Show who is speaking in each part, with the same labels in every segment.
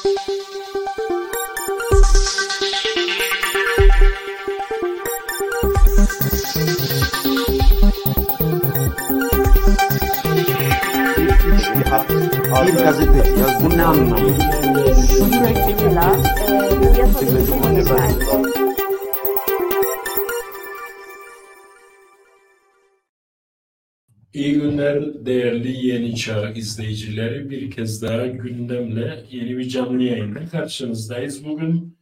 Speaker 1: Bir gazete yaz bu ne anlamı?
Speaker 2: Mesela e, bu yapabileceğim
Speaker 3: günler değerli Yeni Çağ izleyicileri. Bir kez daha gündemle yeni bir canlı yayında karşınızdayız. Bugün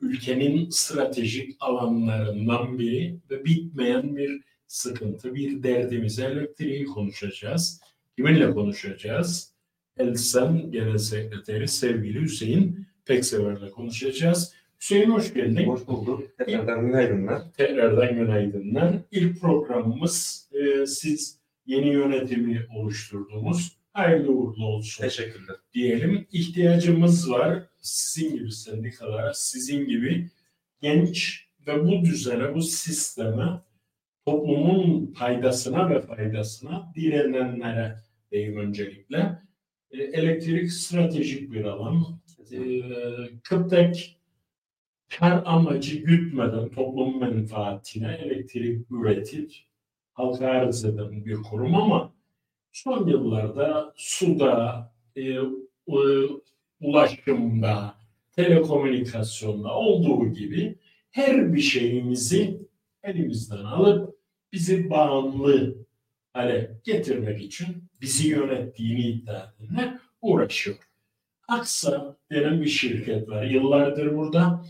Speaker 3: ülkenin stratejik alanlarından biri ve bitmeyen bir sıkıntı, bir derdimiz elektriği konuşacağız. Kiminle konuşacağız? Elsen Genel Sekreteri sevgili Hüseyin Peksever'le konuşacağız. Hüseyin hoş geldin.
Speaker 4: Hoş bulduk. Tekrardan günaydınlar.
Speaker 3: Tekrardan günaydınlar. İlk programımız e, siz yeni yönetimi oluşturduğumuz hayırlı uğurlu olsun
Speaker 4: Teşekkürler.
Speaker 3: diyelim. İhtiyacımız var sizin gibi sendikalara, sizin gibi genç ve bu düzene, bu sisteme toplumun faydasına ve faydasına direnenlere diyeyim öncelikle. E, elektrik stratejik bir alan. E, Kıptek kar amacı gütmeden toplum menfaatine elektrik üretir, halka arz eden bir kurum ama son yıllarda suda, e, e, ulaşımda, telekomünikasyonda olduğu gibi her bir şeyimizi elimizden alıp bizi bağımlı hale getirmek için bizi yönettiğini iddia edenler uğraşıyor. Aksa denen bir şirket var. Yıllardır burada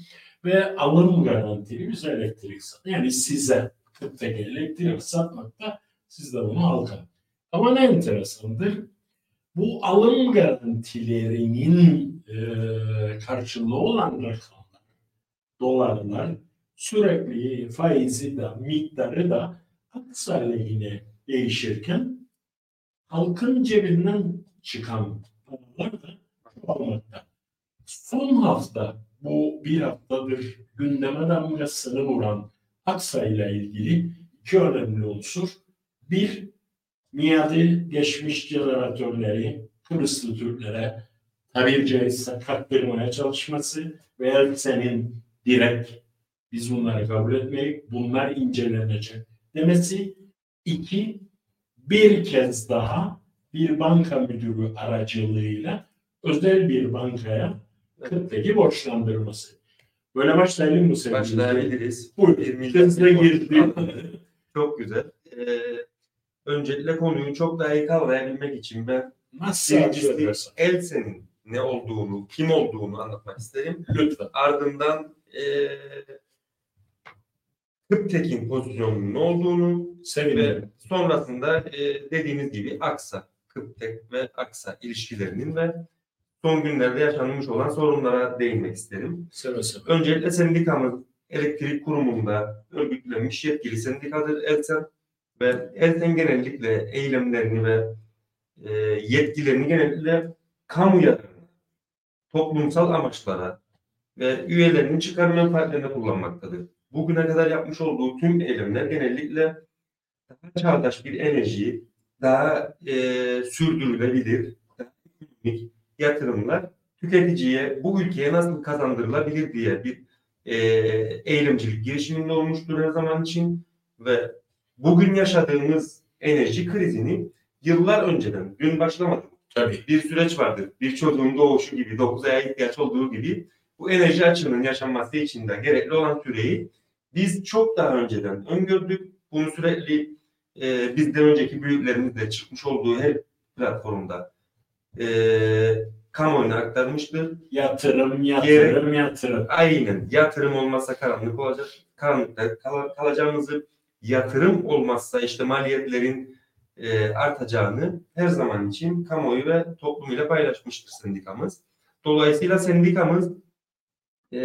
Speaker 3: ve alım garantili bize elektrik satıyor. Yani size Kıptek elektrik satmakta siz de bunu halka. Ama ne enteresandır? Bu alım garantilerinin e, karşılığı olan rakamlar, dolarlar sürekli faizi de miktarı da Aksa değişirken halkın cebinden çıkan paralar da çoğalmakta. Son hafta bu bir haftadır gündeme damgasını vuran Aksa ile ilgili iki önemli unsur. Bir, miadı geçmiş jeneratörleri Kıbrıslı Türklere tabiri caizse kattırmaya çalışması veya senin direkt biz bunları kabul etmeyip bunlar incelenecek demesi. iki bir kez daha bir banka müdürü aracılığıyla özel bir bankaya Kıptek'i borçlandırması. Böyle başlayalım mı sevgili?
Speaker 4: Başlayabiliriz.
Speaker 3: Buyur.
Speaker 4: Bir millet-
Speaker 3: Hızla girdi.
Speaker 4: Çok güzel. Ee, öncelikle konuyu çok daha iyi kavrayabilmek için ben
Speaker 3: Nasıl
Speaker 4: birincisi. Elsen'in ne olduğunu, kim olduğunu anlatmak isterim.
Speaker 3: Lütfen.
Speaker 4: Ardından e, Kıptek'in pozisyonunun ne olduğunu ve
Speaker 3: Sevinirim.
Speaker 4: sonrasında e, dediğiniz gibi Aksa, Kıptek ve Aksa ilişkilerinin ve son günlerde yaşanmış olan sorunlara değinmek isterim.
Speaker 3: Seve seve.
Speaker 4: Öncelikle sendikamız elektrik kurumunda örgütlenmiş yetkili sendikadır Elsen ve Elsen genellikle eylemlerini ve e, yetkilerini genellikle kamu yararına, toplumsal amaçlara ve üyelerinin çıkar menfaatlerine kullanmaktadır. Bugüne kadar yapmış olduğu tüm eylemler genellikle daha çağdaş bir enerjiyi, daha e, sürdürülebilir, daha ekonomik yatırımlar tüketiciye, bu ülkeye nasıl kazandırılabilir diye bir e, eylemcilik girişiminde olmuştur her zaman için ve bugün yaşadığımız enerji krizini yıllar önceden, dün başlamadı.
Speaker 3: Tabii.
Speaker 4: Bir süreç vardır. Bir çocuğun doğuşu gibi, 9 aya ihtiyaç olduğu gibi bu enerji açığının yaşanması için de gerekli olan süreyi biz çok daha önceden öngördük. Bunu sürekli e, bizden önceki büyüklerimiz de çıkmış olduğu her platformda e, kamuoyuna aktarmıştır.
Speaker 3: Yatırım, yatırım, yatırım.
Speaker 4: Aynen. Yatırım olmazsa karanlık olacak. Karanlıkta kal- kalacağımızı, yatırım olmazsa işte maliyetlerin e, artacağını her zaman için kamuoyu ve toplum ile paylaşmıştır sendikamız. Dolayısıyla sendikamız e,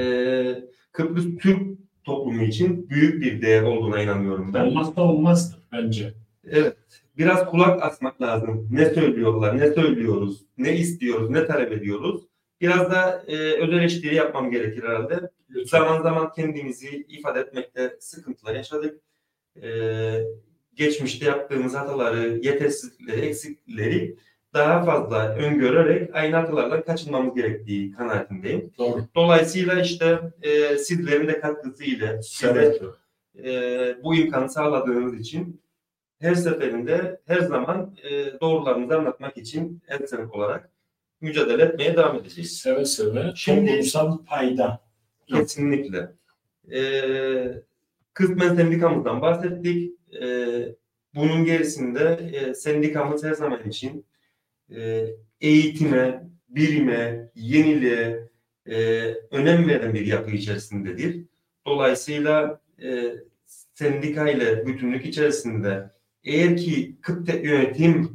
Speaker 4: Kıbrıs Türk toplumu için büyük bir değer olduğuna inanıyorum ben.
Speaker 3: Olmazsa olmazdır bence.
Speaker 4: Evet. Biraz kulak asmak lazım. Ne söylüyorlar, ne söylüyoruz, ne istiyoruz, ne talep ediyoruz. Biraz da e, öz eleştiri yapmam gerekir herhalde. Zaman zaman kendimizi ifade etmekte sıkıntılar yaşadık. E, geçmişte yaptığımız hataları, yetersizlikleri, eksikleri daha fazla öngörerek aynı hatalardan kaçınmamız gerektiği kanaatindeyim.
Speaker 3: Doğru.
Speaker 4: Dolayısıyla işte e, sizlerin de katkısıyla size
Speaker 3: Evet.
Speaker 4: e, bu imkanı sağladığınız için her seferinde her zaman e, doğrularınızı anlatmak için Elsen olarak mücadele etmeye devam edeceğiz.
Speaker 3: Seve seve.
Speaker 4: Şimdi-
Speaker 3: Toplumsal payda.
Speaker 4: Kesinlikle. E, kısmen sendikamızdan bahsettik. E, bunun gerisinde e, sendikamız her zaman için e, eğitime, bilime, yeniliğe e, önem veren bir yapı içerisindedir. Dolayısıyla e, sendika ile bütünlük içerisinde eğer ki kıt yönetim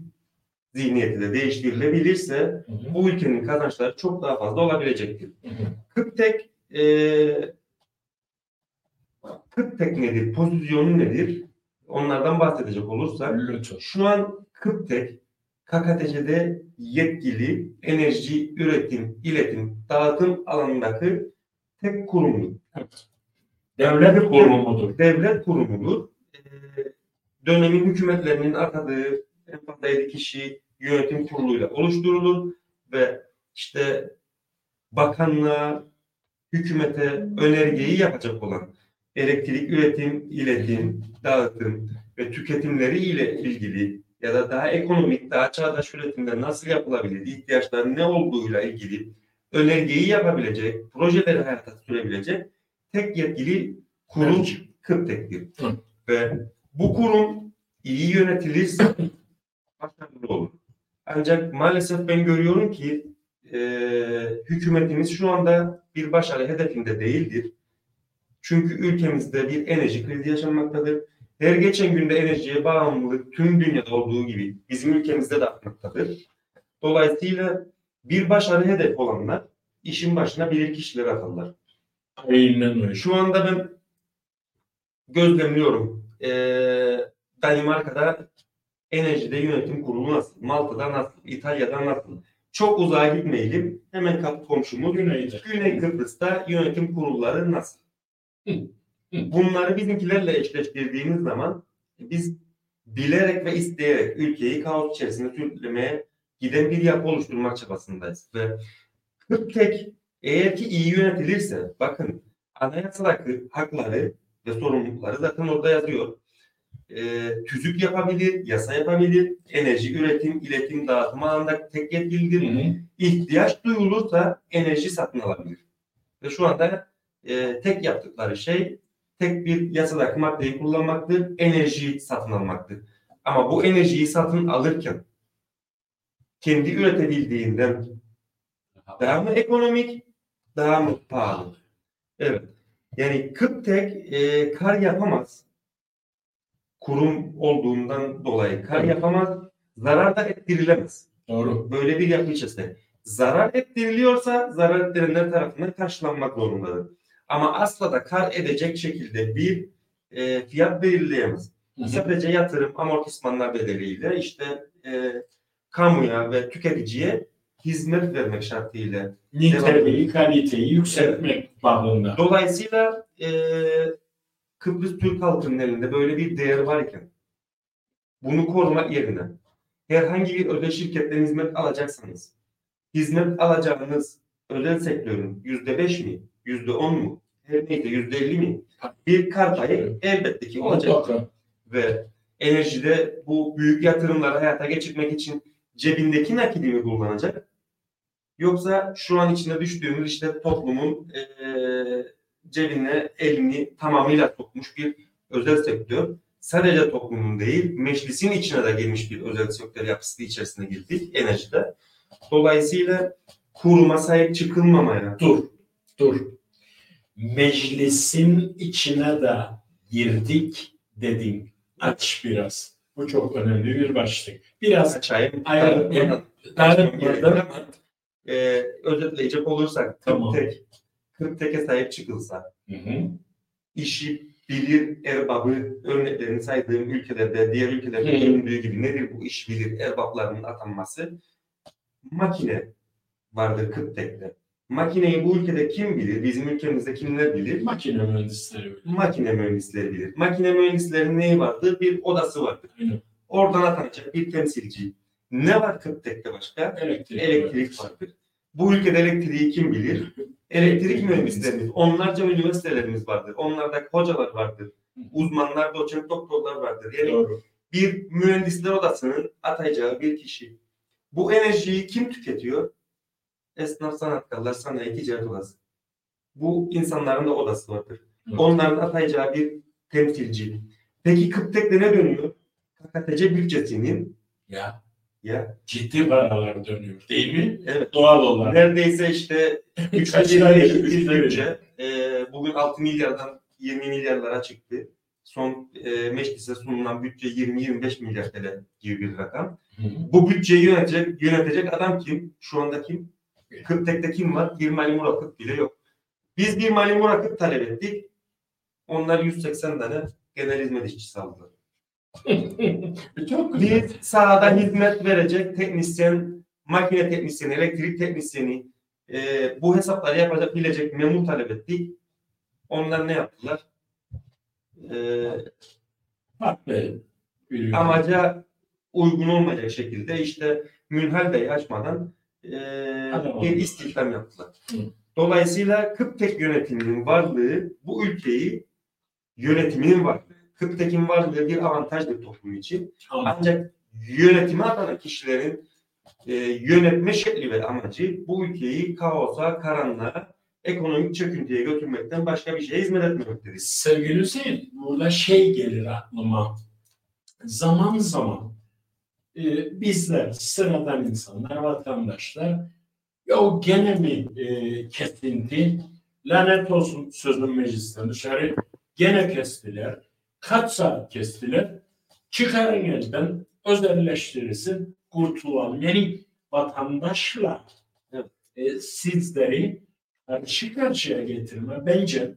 Speaker 4: zihniyeti de değiştirilebilirse
Speaker 3: Hı hı.
Speaker 4: bu ülkenin kazançları çok daha fazla olabilecektir.
Speaker 3: Hı hı.
Speaker 4: Kıptek e, Kıptek nedir? Pozisyonu nedir? Onlardan bahsedecek olursak
Speaker 3: Lütfen.
Speaker 4: şu an Kıptek KKTC'de yetkili enerji üretim, iletim, dağıtım alanındaki tek kurumdur.
Speaker 3: Evet. Devlet kurumudur.
Speaker 4: Devlet kurumudur. Dönemin hükümetlerinin atadığı en fazla 7 kişi yönetim kuruluyla oluşturulur ve işte bakanlığa, hükümete önergeyi yapacak olan elektrik üretim, iletim, dağıtım ve tüketimleri ile ilgili ya da daha ekonomik, daha çağdaş üretimde nasıl yapılabilir, ihtiyaçların ne olduğuyla ilgili önergeyi yapabilecek, projeleri hayata sürebilecek tek yetkili kurum
Speaker 3: Merci.
Speaker 4: Kıptek'tir. Ve bu kurum iyi yönetilirse başarılı olur. Ancak maalesef ben görüyorum ki e, hükümetimiz şu anda bir başarı hedefinde değildir. Çünkü ülkemizde bir enerji krizi yaşanmaktadır. Her geçen günde enerjiye bağımlılık tüm dünyada olduğu gibi bizim ülkemizde de artmaktadır. Dolayısıyla bir başarı hedef olanlar işin başına bilir kişiler atarlar.
Speaker 3: Aynen öyle.
Speaker 4: Şu anda ben gözlemliyorum. Ee, Danimarka'da enerjide yönetim kurulu nasıl? Malta'da nasıl? İtalya'da nasıl? Çok uzağa gitmeyelim. Hemen kapı komşumuz
Speaker 3: Güneyde.
Speaker 4: Güney Kıbrıs'ta yönetim kurulları nasıl?
Speaker 3: Hı, hı.
Speaker 4: Bunları bizimkilerle eşleştirdiğimiz zaman biz bilerek ve isteyerek ülkeyi kaos içerisinde sürüklemeye giden bir yapı oluşturmak çabasındayız. Ve tek eğer ki iyi yönetilirse bakın anayasadaki hakları sorumlulukları zaten orada yazıyor. Ee, tüzük yapabilir, yasa yapabilir, enerji üretim, iletim, dağıtım alanında tek yetkilidir
Speaker 3: Hı hı.
Speaker 4: ihtiyaç duyulursa enerji satın alabilir. Ve şu anda e, tek yaptıkları şey tek bir yasadaki maddeyi kullanmaktır, enerjiyi satın almaktır. Ama bu enerjiyi satın alırken kendi üretebildiğinden daha mı ekonomik, daha mı pahalı? Evet. Yani Kıptek e, kar yapamaz. Kurum olduğundan dolayı kar
Speaker 3: Evet.
Speaker 4: yapamaz, zarar da ettirilemez
Speaker 3: Doğru.
Speaker 4: böyle bir yapı içerisinde. Zarar ettiriliyorsa zarar ettirenler tarafından karşılanmak zorundadır. Ama asla da kar edecek şekilde bir e, fiyat belirleyemez.
Speaker 3: Hı hı.
Speaker 4: Sadece yatırım amortismanlar bedeliyle işte e, kamuya ve tüketiciye hizmet vermek şartıyla.
Speaker 3: Niteliği, kaliteyi yükseltmek bağında.
Speaker 4: Dolayısıyla e, Kıbrıs Türk halkının elinde böyle bir değer varken bunu korumak yerine herhangi bir özel şirketten hizmet alacaksanız hizmet alacağınız özel sektörün yüzde beş mi, yüzde on mu, her neyse yüzde elli mi bir kar payı elbette ki olacak.
Speaker 3: Mutlaka.
Speaker 4: Ve enerjide bu büyük yatırımları hayata geçirmek için cebindeki nakidi mi kullanacak? Yoksa şu an içine düştüğümüz işte toplumun eee cebine elini tamamıyla sokmuş bir özel sektör. Sadece toplumun değil, meclisin içine de girmiş bir özel sektör yapısı içerisine girdik enerjide. Dolayısıyla kuruma sahip çıkılmamaya
Speaker 3: Dur. Dur. Meclisin içine de girdik dedin. Aç biraz. Bu çok önemli bir başlık. Biraz
Speaker 4: açayım.
Speaker 3: Ayar-
Speaker 4: Ayar- Ee, özetleyecek olursak
Speaker 3: Tamam.
Speaker 4: tek, 40 teke sahip çıkılsa
Speaker 3: Hı hı.
Speaker 4: işi bilir erbabı örneklerini saydığım ülkelerde, diğer ülkelerde
Speaker 3: Hı hı.
Speaker 4: göründüğü gibi nedir bu iş bilir erbaplarının atanması? Makine vardır Kıptek'te. Makineyi bu ülkede kim bilir? Bizim ülkemizde kimler bilir?
Speaker 3: makine mühendisleri öyle.
Speaker 4: Makine mühendisleri bilir. Makine mühendislerinin neyi vardır? Bir odası vardır.
Speaker 3: Aynen.
Speaker 4: Oradan atanacak bir temsilci. Ne var Kıptek'te başka?
Speaker 3: Elektrik.
Speaker 4: Elektrik vardır. Bu ülkede elektriği kim bilir? Elektrik mühendislerimiz, onlarca üniversitelerimiz vardır. Onlarda hocalar vardır. Uzmanlar, doçent doktorlar vardır. Yani
Speaker 3: Doğru.
Speaker 4: bir mühendisler odasının atayacağı bir kişi. Bu enerjiyi kim tüketiyor? Esnaf sanatkarlar, sanayi, ticaret odası. Bu insanların da odası vardır.
Speaker 3: Evet.
Speaker 4: Onların atayacağı bir temsilci. Peki Kıptek'te ne dönüyor? KKTC bütçesinin
Speaker 3: Ya
Speaker 4: ya
Speaker 3: ciddi paralar dönüyor değil mi?
Speaker 4: evet
Speaker 3: Doğal olarak.
Speaker 4: neredeyse işte üçte
Speaker 3: Kaç
Speaker 4: biri
Speaker 3: tane
Speaker 4: eşit bir
Speaker 3: üçte biri?
Speaker 4: bütçe. Ee, bugün 6 milyardan 20 milyarlara çıktı. Son e, meclise sunulan bütçe 20-25 milyar TL gibi bir rakam.
Speaker 3: Hı hı.
Speaker 4: Bu bütçeyi yönetecek, yönetecek adam kim? Şu anda kim? Kırktek'te kim var? Bir mali murakıt bile yok. Biz bir mali murakıt talep ettik. Onlar 180 tane genel hizmet işçisi aldılar.
Speaker 3: Çok güzel.
Speaker 4: Bir sahada hizmet verecek teknisyen, makine teknisyeni, elektrik teknisyeni e, bu hesapları yapacak bilecek memur talep ettik. Onlar ne yaptılar? E, Amaca uygun olmayacak şekilde işte Münhal Bey'i açmadan e, bir istihdam yaptılar. Dolayısıyla Kıptek yönetiminin varlığı bu ülkeyi yönetiminin var 40 40'takinin varlığı bir avantajdır toplum için. Ancak yönetime atanan kişilerin e, yönetme şekli ve amacı bu ülkeyi kaosa, karanlığa, ekonomik çöküntüye götürmekten başka bir şeye hizmet etmemektedir.
Speaker 3: Sevgili Hüseyin, burada şey gelir aklıma. Zaman zaman e, bizler, sıradan insanlar, vatandaşlar ya o gene mi e, kesinti, lanet olsun sözün meclisten dışarı gene kestiler Kaç saat kestiler? Çıkarın elden özelleştirirsin kurtulalım. Yani vatandaşla
Speaker 4: Evet.
Speaker 3: e, sizleri karşı karşıya getirme bence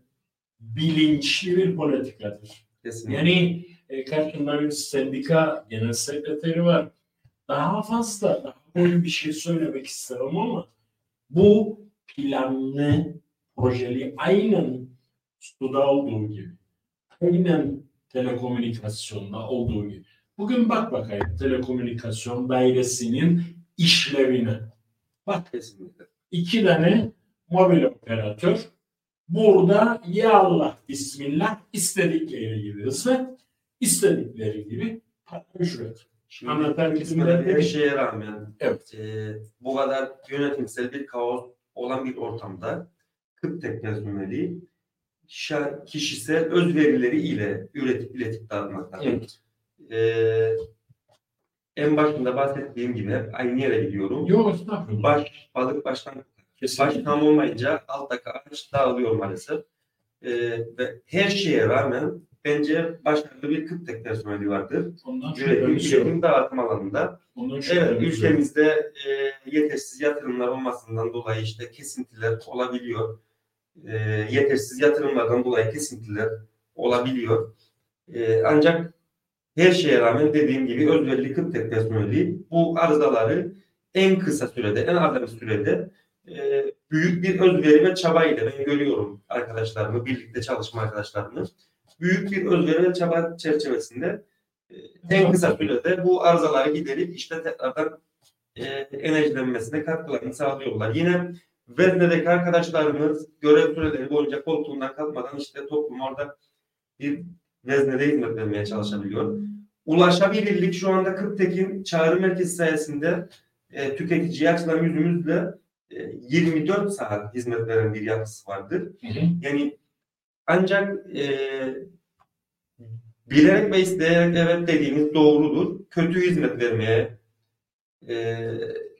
Speaker 3: bilinçli bir politikadır.
Speaker 4: Kesinlikle.
Speaker 3: Yani e, karşımda bir sendika genel sekreteri var. Daha fazla, daha böyle bir şey söylemek isterim ama bu planlı, projeli aynen suda olduğu gibi. Aynen telekomünikasyonda olduğu gibi. Bugün bak bakayım telekomünikasyon dairesinin işlevine. Bak
Speaker 4: Kesinlikle.
Speaker 3: iki tane mobil operatör burada ya Allah bismillah istedikleri gibi hizmet istedikleri gibi para ücret.
Speaker 4: Şimdi
Speaker 3: Anlatan
Speaker 4: her
Speaker 3: bir
Speaker 4: şeye rağmen
Speaker 3: Evet.
Speaker 4: e, bu kadar yönetimsel bir kaos olan bir ortamda Kıptek şa- kişisel özverileri ile üretip iletip dağıtmaktadır.
Speaker 3: Evet.
Speaker 4: Ee, en başında bahsettiğim gibi hep aynı yere gidiyorum.
Speaker 3: Yok estağfurullah.
Speaker 4: Baş, balık baştan baş tam olmayınca alttaki ağaç dağılıyor maalesef. Ee, ve her şeye rağmen bence başarılı bir Kıptek personeli vardır.
Speaker 3: Ondan
Speaker 4: Üretim,
Speaker 3: yok.
Speaker 4: üretim dağıtım alanında.
Speaker 3: Ondan
Speaker 4: Evet,
Speaker 3: yok.
Speaker 4: ülkemizde e, yetersiz yatırımlar olmasından dolayı işte kesintiler olabiliyor. E, yetersiz yatırımlardan dolayı kesintiler olabiliyor. E, ancak her şeye rağmen dediğim gibi özverili Kıptek personeli bu arızaları en kısa sürede, en azami sürede e, büyük bir özveri ve çaba ile ben görüyorum arkadaşlarımı, birlikte çalışma arkadaşlarımı. Büyük bir özveri ve çaba çerçevesinde e, en kısa sürede bu arızaları giderip işte tekrardan e, enerjilenmesine katkılarını sağlıyorlar. Yine Vezne'deki arkadaşlarımız görev süreleri boyunca koltuğundan kalkmadan işte toplum orada bir veznede hizmet vermeye çalışabiliyor. Ulaşabilirlik şu anda Kırktekin çağrı merkezi sayesinde e, tüketiciye açılan yüzümüzle e, 24 saat hizmet veren bir yapısı vardır.
Speaker 3: Hı hı.
Speaker 4: Yani ancak e, bilerek ve isteyerek evet dediğimiz doğrudur. Kötü hizmet vermeye e,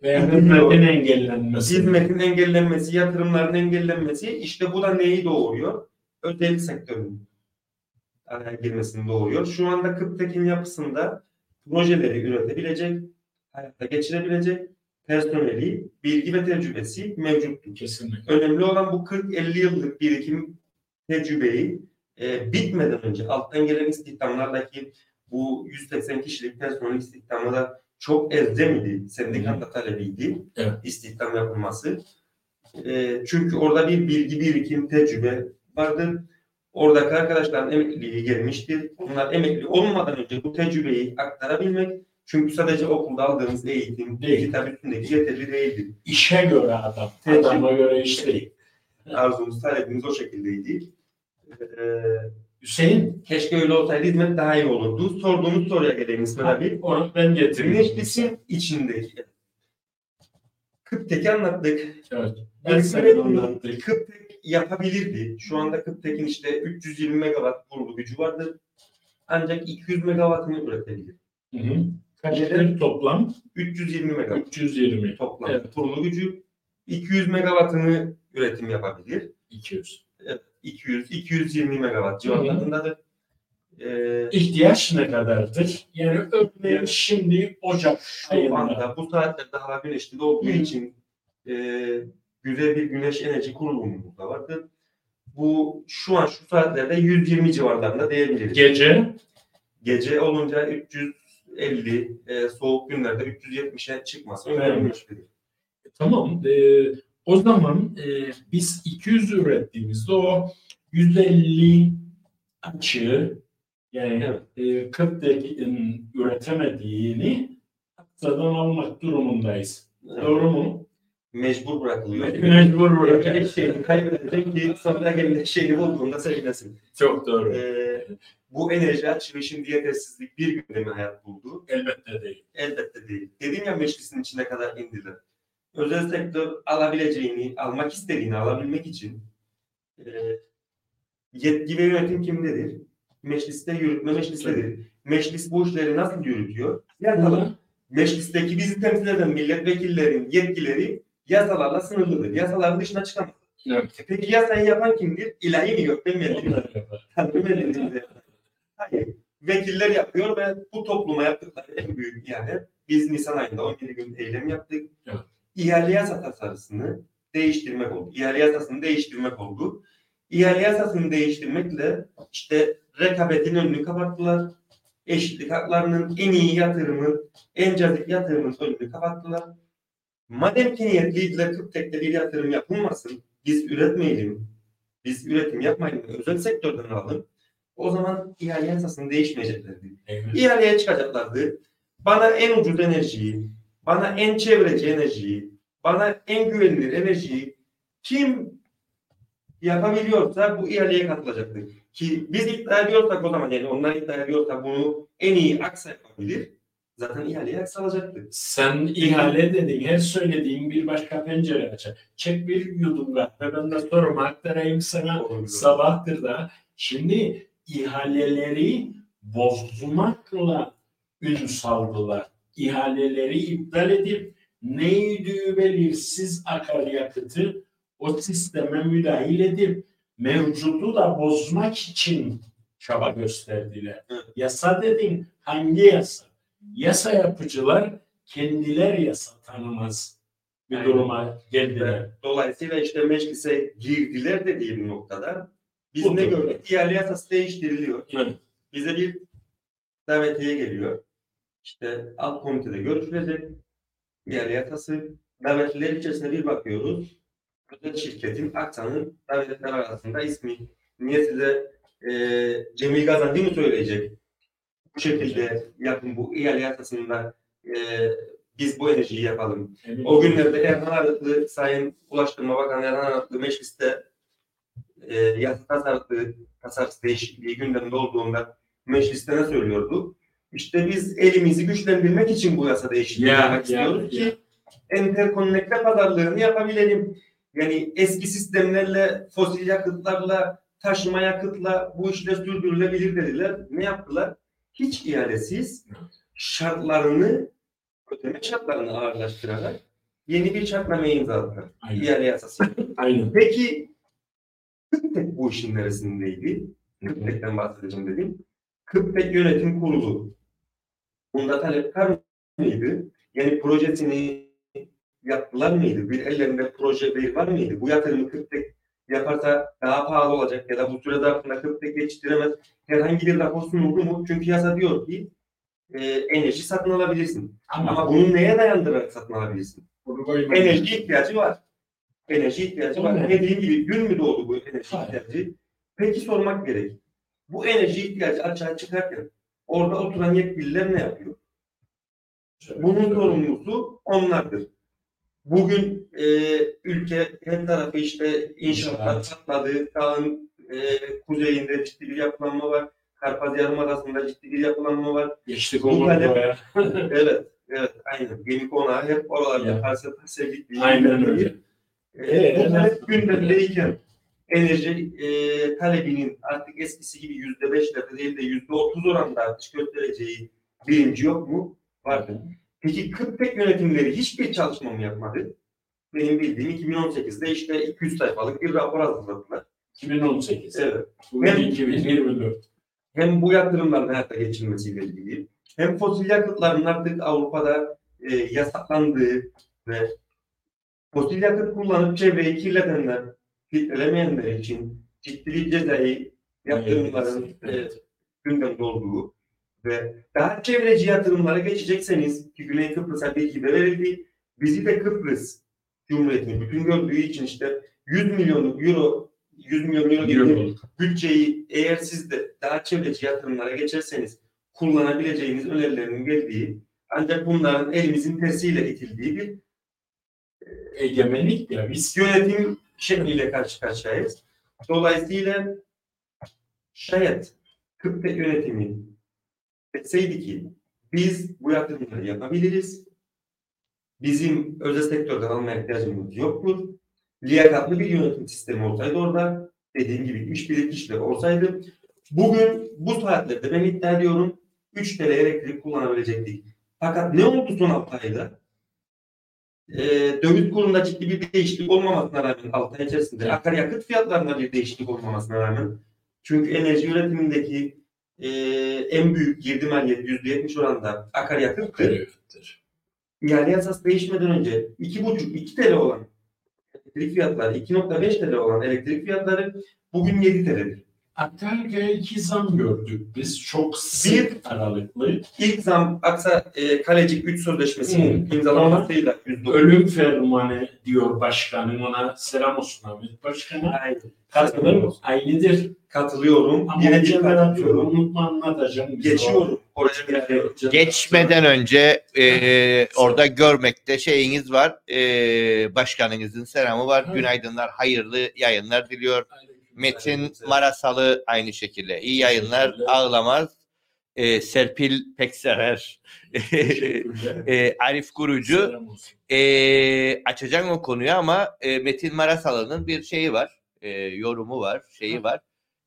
Speaker 3: Veya hizmetin engellenmesi.
Speaker 4: hizmetin engellenmesi, yatırımların engellenmesi işte bu da neyi doğuruyor? Özel sektörün girmesini doğuruyor. Şu anda Kıptekin yapısında projeleri üretebilecek, hayata geçirebilecek personeli, bilgi ve tecrübesi mevcuttur.
Speaker 3: Kesinlikle.
Speaker 4: Önemli olan bu 40-50 yıllık birikim tecrübeyi e, bitmeden önce alttan gelen istihdamlardaki bu 180 kişilik personel istihdamı da çok elzem idi. Sendikata talebiydi
Speaker 3: Evet.
Speaker 4: istihdam yapılması. E, çünkü orada bir bilgi birikim tecrübe vardır. Oradaki arkadaşların emekliliği gelmiştir. Onlar emekli olmadan önce bu tecrübeyi aktarabilmek Çünkü sadece okulda aldığımız eğitim,
Speaker 3: Değil.
Speaker 4: kitap üstündeki yeterli değildi.
Speaker 3: İşe göre adam.
Speaker 4: Peki.
Speaker 3: Adama göre iş değil.
Speaker 4: Arzumuz, talebimiz o şekildeydi. Ee,
Speaker 3: Hüseyin,
Speaker 4: keşke öyle olsaydı hizmet daha iyi olurdu. Sorduğunuz soruya geleyim İsmet abi.
Speaker 3: onu ben getireyim.
Speaker 4: Meclisin içindeki Kıptek'i anlattık.
Speaker 3: Evet. Ben.
Speaker 4: Kıptek yapabilirdi. Şu anda Kıptek'in işte 320 megawatt kurulu gücü vardır. Ancak 200 megawattını üretebilir.
Speaker 3: Hı toplam?
Speaker 4: 320 megawatt
Speaker 3: 320.
Speaker 4: toplam
Speaker 3: Evet.
Speaker 4: kurulu gücü. 200 megawattını üretim yapabilir.
Speaker 3: 200.
Speaker 4: 200 220 megawatt civarlarındadır. Ee,
Speaker 3: İhtiyaç ne kadardır? Yani örneğin şimdi Ocak
Speaker 4: şu
Speaker 3: ayında.
Speaker 4: anda bu saatlerde hava güneşli olduğu
Speaker 3: Hı.
Speaker 4: için e, güzel bir güneş enerji kurulumumuz da vardır. Bu şu an şu saatlerde 120 civarlarında diyebiliriz.
Speaker 3: Gece
Speaker 4: Gece olunca 350, e, soğuk günlerde 370'e çıkması
Speaker 3: Evet.
Speaker 4: önemlidir.
Speaker 3: Tamam. e, o zaman e, biz 200 ürettiğimizde o 150 açığı yani
Speaker 4: Evet.
Speaker 3: e, 40'daki üretemediğini aksadan almak durumundayız. Doğru mu?
Speaker 4: Mecbur bırakılıyor.
Speaker 3: Mecbur
Speaker 4: Böyle
Speaker 3: bırakacağız.
Speaker 4: şeyini kaybedecek ki sonra gelin şeyini bulduğunda sevinesin.
Speaker 3: Çok doğru.
Speaker 4: Ee, bu enerji açığı şimdi yetersizlik bir günde mi hayat buldu?
Speaker 3: Elbette değil.
Speaker 4: Elbette değil. Dedim ya meclisin içine kadar indiler. Özel sektör alabileceğini, almak istediğini alabilmek için e, yetki ve yönetim kimdedir? Mecliste yürütme meclistedir. Meclis bu işleri nasıl yürütüyor? Yasalar. Meclisteki bizi temsil eden milletvekillerin yetkileri yasalarla sınırlıdır. Yasaların dışına çıkamaz.
Speaker 3: Evet.
Speaker 4: Peki yasayı yapan kimdir? İlahi mi mi?
Speaker 3: yapar.
Speaker 4: Tanrı belirledi. Hayır. Vekiller yapıyor ve bu topluma yaptıkları en büyük yani biz Nisan ayında 17 gün eylem yaptık.
Speaker 3: Evet.
Speaker 4: İhale yasa tasarısını değiştirmek oldu. İhale yasasını değiştirmek oldu. İhale yasasını değiştirmekle işte rekabetin önünü kapattılar. Eşitlik haklarının en iyi yatırımı, en cazip yatırımın önünü kapattılar. Madem ki niyetliydiler Kırktek'te bir yatırım yapılmasın, biz üretmeyelim, biz üretim yapmayalım, özel sektörden alalım. O zaman ihale yasasını değişmeyeceklerdi.
Speaker 3: Evet.
Speaker 4: İhaleye çıkacaklardı. Bana en ucuz enerjiyi, bana en çevreci enerjiyi, bana en güvenilir enerjiyi kim yapabiliyorsa bu ihaleye katılacaktır. Ki biz iddia ediyorsak o zaman yani onlar iddia ediyorsa bunu en iyi Aksa yapabilir. Zaten ihaleye Aksa alacaktı.
Speaker 3: Sen ihale dedin, her söylediğin bir başka pencere açar. Çek bir yudum kahve, ben de sorumu aktarayım sana. Sabahtır da. Şimdi ihaleleri bozmakla ün saldılar. İhaleleri iptal edip neydi belirsiz akaryakıtı o sisteme müdahil edip mevcudu da bozmak için çaba gösterdiler. Yasa dedin hangi yasa? Yasa yapıcılar kendiler yasa tanımaz bir
Speaker 4: Aynen.
Speaker 3: duruma geldiler.
Speaker 4: Dolayısıyla işte meclise girdiler dediği bir noktada biz
Speaker 3: Budur.
Speaker 4: ne gördük? İhale yasası değiştiriliyor.
Speaker 3: Evet.
Speaker 4: Bize bir davetiye geliyor. İşte alt komitede görüşülecek. İhale yasası. Davetliler içerisinde bir bakıyoruz. Özel şirketin Aksa'nın davetliler arasında ismi. Niye size e, Cemil Gazandi mi söyleyecek? Bu şekilde yapın bu ihale yasasında e, biz bu enerjiyi yapalım.
Speaker 3: Emin
Speaker 4: O günlerde Erhan Arıklı, Sayın Ulaştırma Bakanı Erhan Arıklı mecliste e, yasa tasarısı, tasarısı değişikliği gündemde olduğunda mecliste ne söylüyordu? İşte biz elimizi güçlendirmek için bu yasa değişikliği
Speaker 3: Ya,
Speaker 4: yapmak
Speaker 3: ya,
Speaker 4: istiyoruz
Speaker 3: ya.
Speaker 4: ki enterkonnekte pazarlığını yapabilelim. Yani eski sistemlerle, fosil yakıtlarla, taşıma yakıtla bu işler sürdürülebilir dediler. Ne yaptılar? Hiç ihalesiz şartlarını, ödeme şartlarını ağırlaştırarak yeni bir şartnameye imzaladılar. İhale yasası.
Speaker 3: Aynen.
Speaker 4: Peki Kıptek bu işin neresindeydi? Kıptek'ten bahsedeceğim dedim. Kıptek Yönetim Kurulu. Bunda talepkar mıydı? Yani projesini yaptılar mıydı? Bir ellerinde proje bir var mıydı? Bu yatırımı Kıptek yaparsa daha pahalı olacak ya da bu süre zarfında Kıptek yetiştiremez. Herhangi bir rapor sunuldu mu? Çünkü yasa diyor ki e, enerji satın alabilirsin.
Speaker 3: Ama,
Speaker 4: Ama bunu neye dayandırarak satın alabilirsin? Enerji ihtiyacı var. Enerji ihtiyacı var.
Speaker 3: Evet.
Speaker 4: Dediğim gibi gün mü doğdu bu enerji
Speaker 3: Hayır.
Speaker 4: ihtiyacı? Peki sormak gerek. Bu enerji ihtiyacı açığa çıkarken orada oturan yetkililer ne yapıyor? Bunun sorumlusu onlardır. Bugün e, ülke her tarafı işte inşaatlar
Speaker 3: Evet.
Speaker 4: patladı. Dağın e, kuzeyinde ciddi bir yapılanma var. Karpaz Yarımadası'nda ciddi bir yapılanma var.
Speaker 3: Geçtik
Speaker 4: Bu
Speaker 3: olur buraya.
Speaker 4: evet, evet, aynen. Gemi konağı hep oralarda
Speaker 3: Evet.
Speaker 4: parsel parsel gittiği
Speaker 3: Aynen öyle.
Speaker 4: E, bunlar
Speaker 3: Evet.
Speaker 4: hep gündemdeyken enerji e, talebinin artık eskisi gibi yüzde beşlerde değil de yüzde otuz oranında artış göstereceği bilinci yok mu? Var. Peki Kıptek yönetimleri hiçbir çalışma mı yapmadı? Benim bildiğim 2018'de işte 200 sayfalık bir rapor hazırladılar.
Speaker 3: 2018.
Speaker 4: Evet.
Speaker 3: Bugün
Speaker 4: Hem-
Speaker 3: 2024.
Speaker 4: Hem bu yatırımların hayata geçirilmesiyle ilgili hem fosil yakıtların artık Avrupa'da e, yasaklandığı ve fosil yakıt kullanıp çevreyi kirletenler, filtrelemeyenler için ciddi cezai yatırımların
Speaker 3: Evet.
Speaker 4: e, gündemde olduğu ve daha çevreci yatırımlara geçecekseniz ki Güney Kıbrıs'a bilgi de verildi. Bizi de Kıbrıs Cumhuriyeti'ni bütün gördüğü için işte 100 milyon euro 100 milyon euro gibi bütçeyi eğer siz de daha çevreci yatırımlara geçerseniz kullanabileceğiniz önerilerinin geldiği ancak bunların elimizin tersiyle itildiği bir
Speaker 3: Egemenlik ya biz
Speaker 4: yönetim şekliyle karşı karşıyayız. Dolayısıyla şayet Kıbrıs yönetimi etseydi ki biz bu yatırımları yapabiliriz. Bizim özel sektörden almaya ihtiyacımız yoktur. Liyakatlı bir yönetim sistemi olsaydı orada dediğim gibi iş birikişleri olsaydı bugün bu saatlerde ben iddia ediyorum 3 TL elektrik kullanabilecektik. Fakat ne oldu son 6 ayda? E, döviz kurunda ciddi bir değişiklik olmamasına rağmen 6 ay içerisinde akaryakıt fiyatlarında bir değişiklik olmamasına rağmen çünkü enerji üretimindeki e, en büyük girdi maliyet %70 oranında akaryakıttır.
Speaker 3: görüyordur.
Speaker 4: İhale yasası değişmeden önce 2,5-2 TL olan elektrik fiyatları, 2.5 TL olan elektrik fiyatları bugün 7 TL'dir.
Speaker 3: Akarya iki zam gördük biz. Çok
Speaker 4: Bir-
Speaker 3: sık aralıklı.
Speaker 4: İlk zam Aksa e, Kalecik 3 sözleşmesinin
Speaker 3: Hı.
Speaker 4: imzalanmasıyla %10.
Speaker 3: Ölüm fermanı diyor başkanım ona selam olsun Ahmet Başkan'a.
Speaker 4: Aynen.
Speaker 3: Katılır Aynıdır.
Speaker 4: Katılıyorum.
Speaker 3: Ama
Speaker 4: Yine bir
Speaker 3: ben atıyorum. Unutma anlatacağım.
Speaker 4: Geçiyorum. Oraya bir
Speaker 5: Geçmeden önce e, orada görmekte şeyiniz var. E, başkanınızın selamı var. Günaydınlar, hayırlı yayınlar diliyor. Metin. Marasalı aynı şekilde. İyi yayınlar, ağlamaz. E, Serpil Peksever, e, Arif
Speaker 3: olsun.
Speaker 5: E, açacağım o konuyu ama e, Metin Marasalı'nın bir şeyi var. E, yorumu var, şeyi var.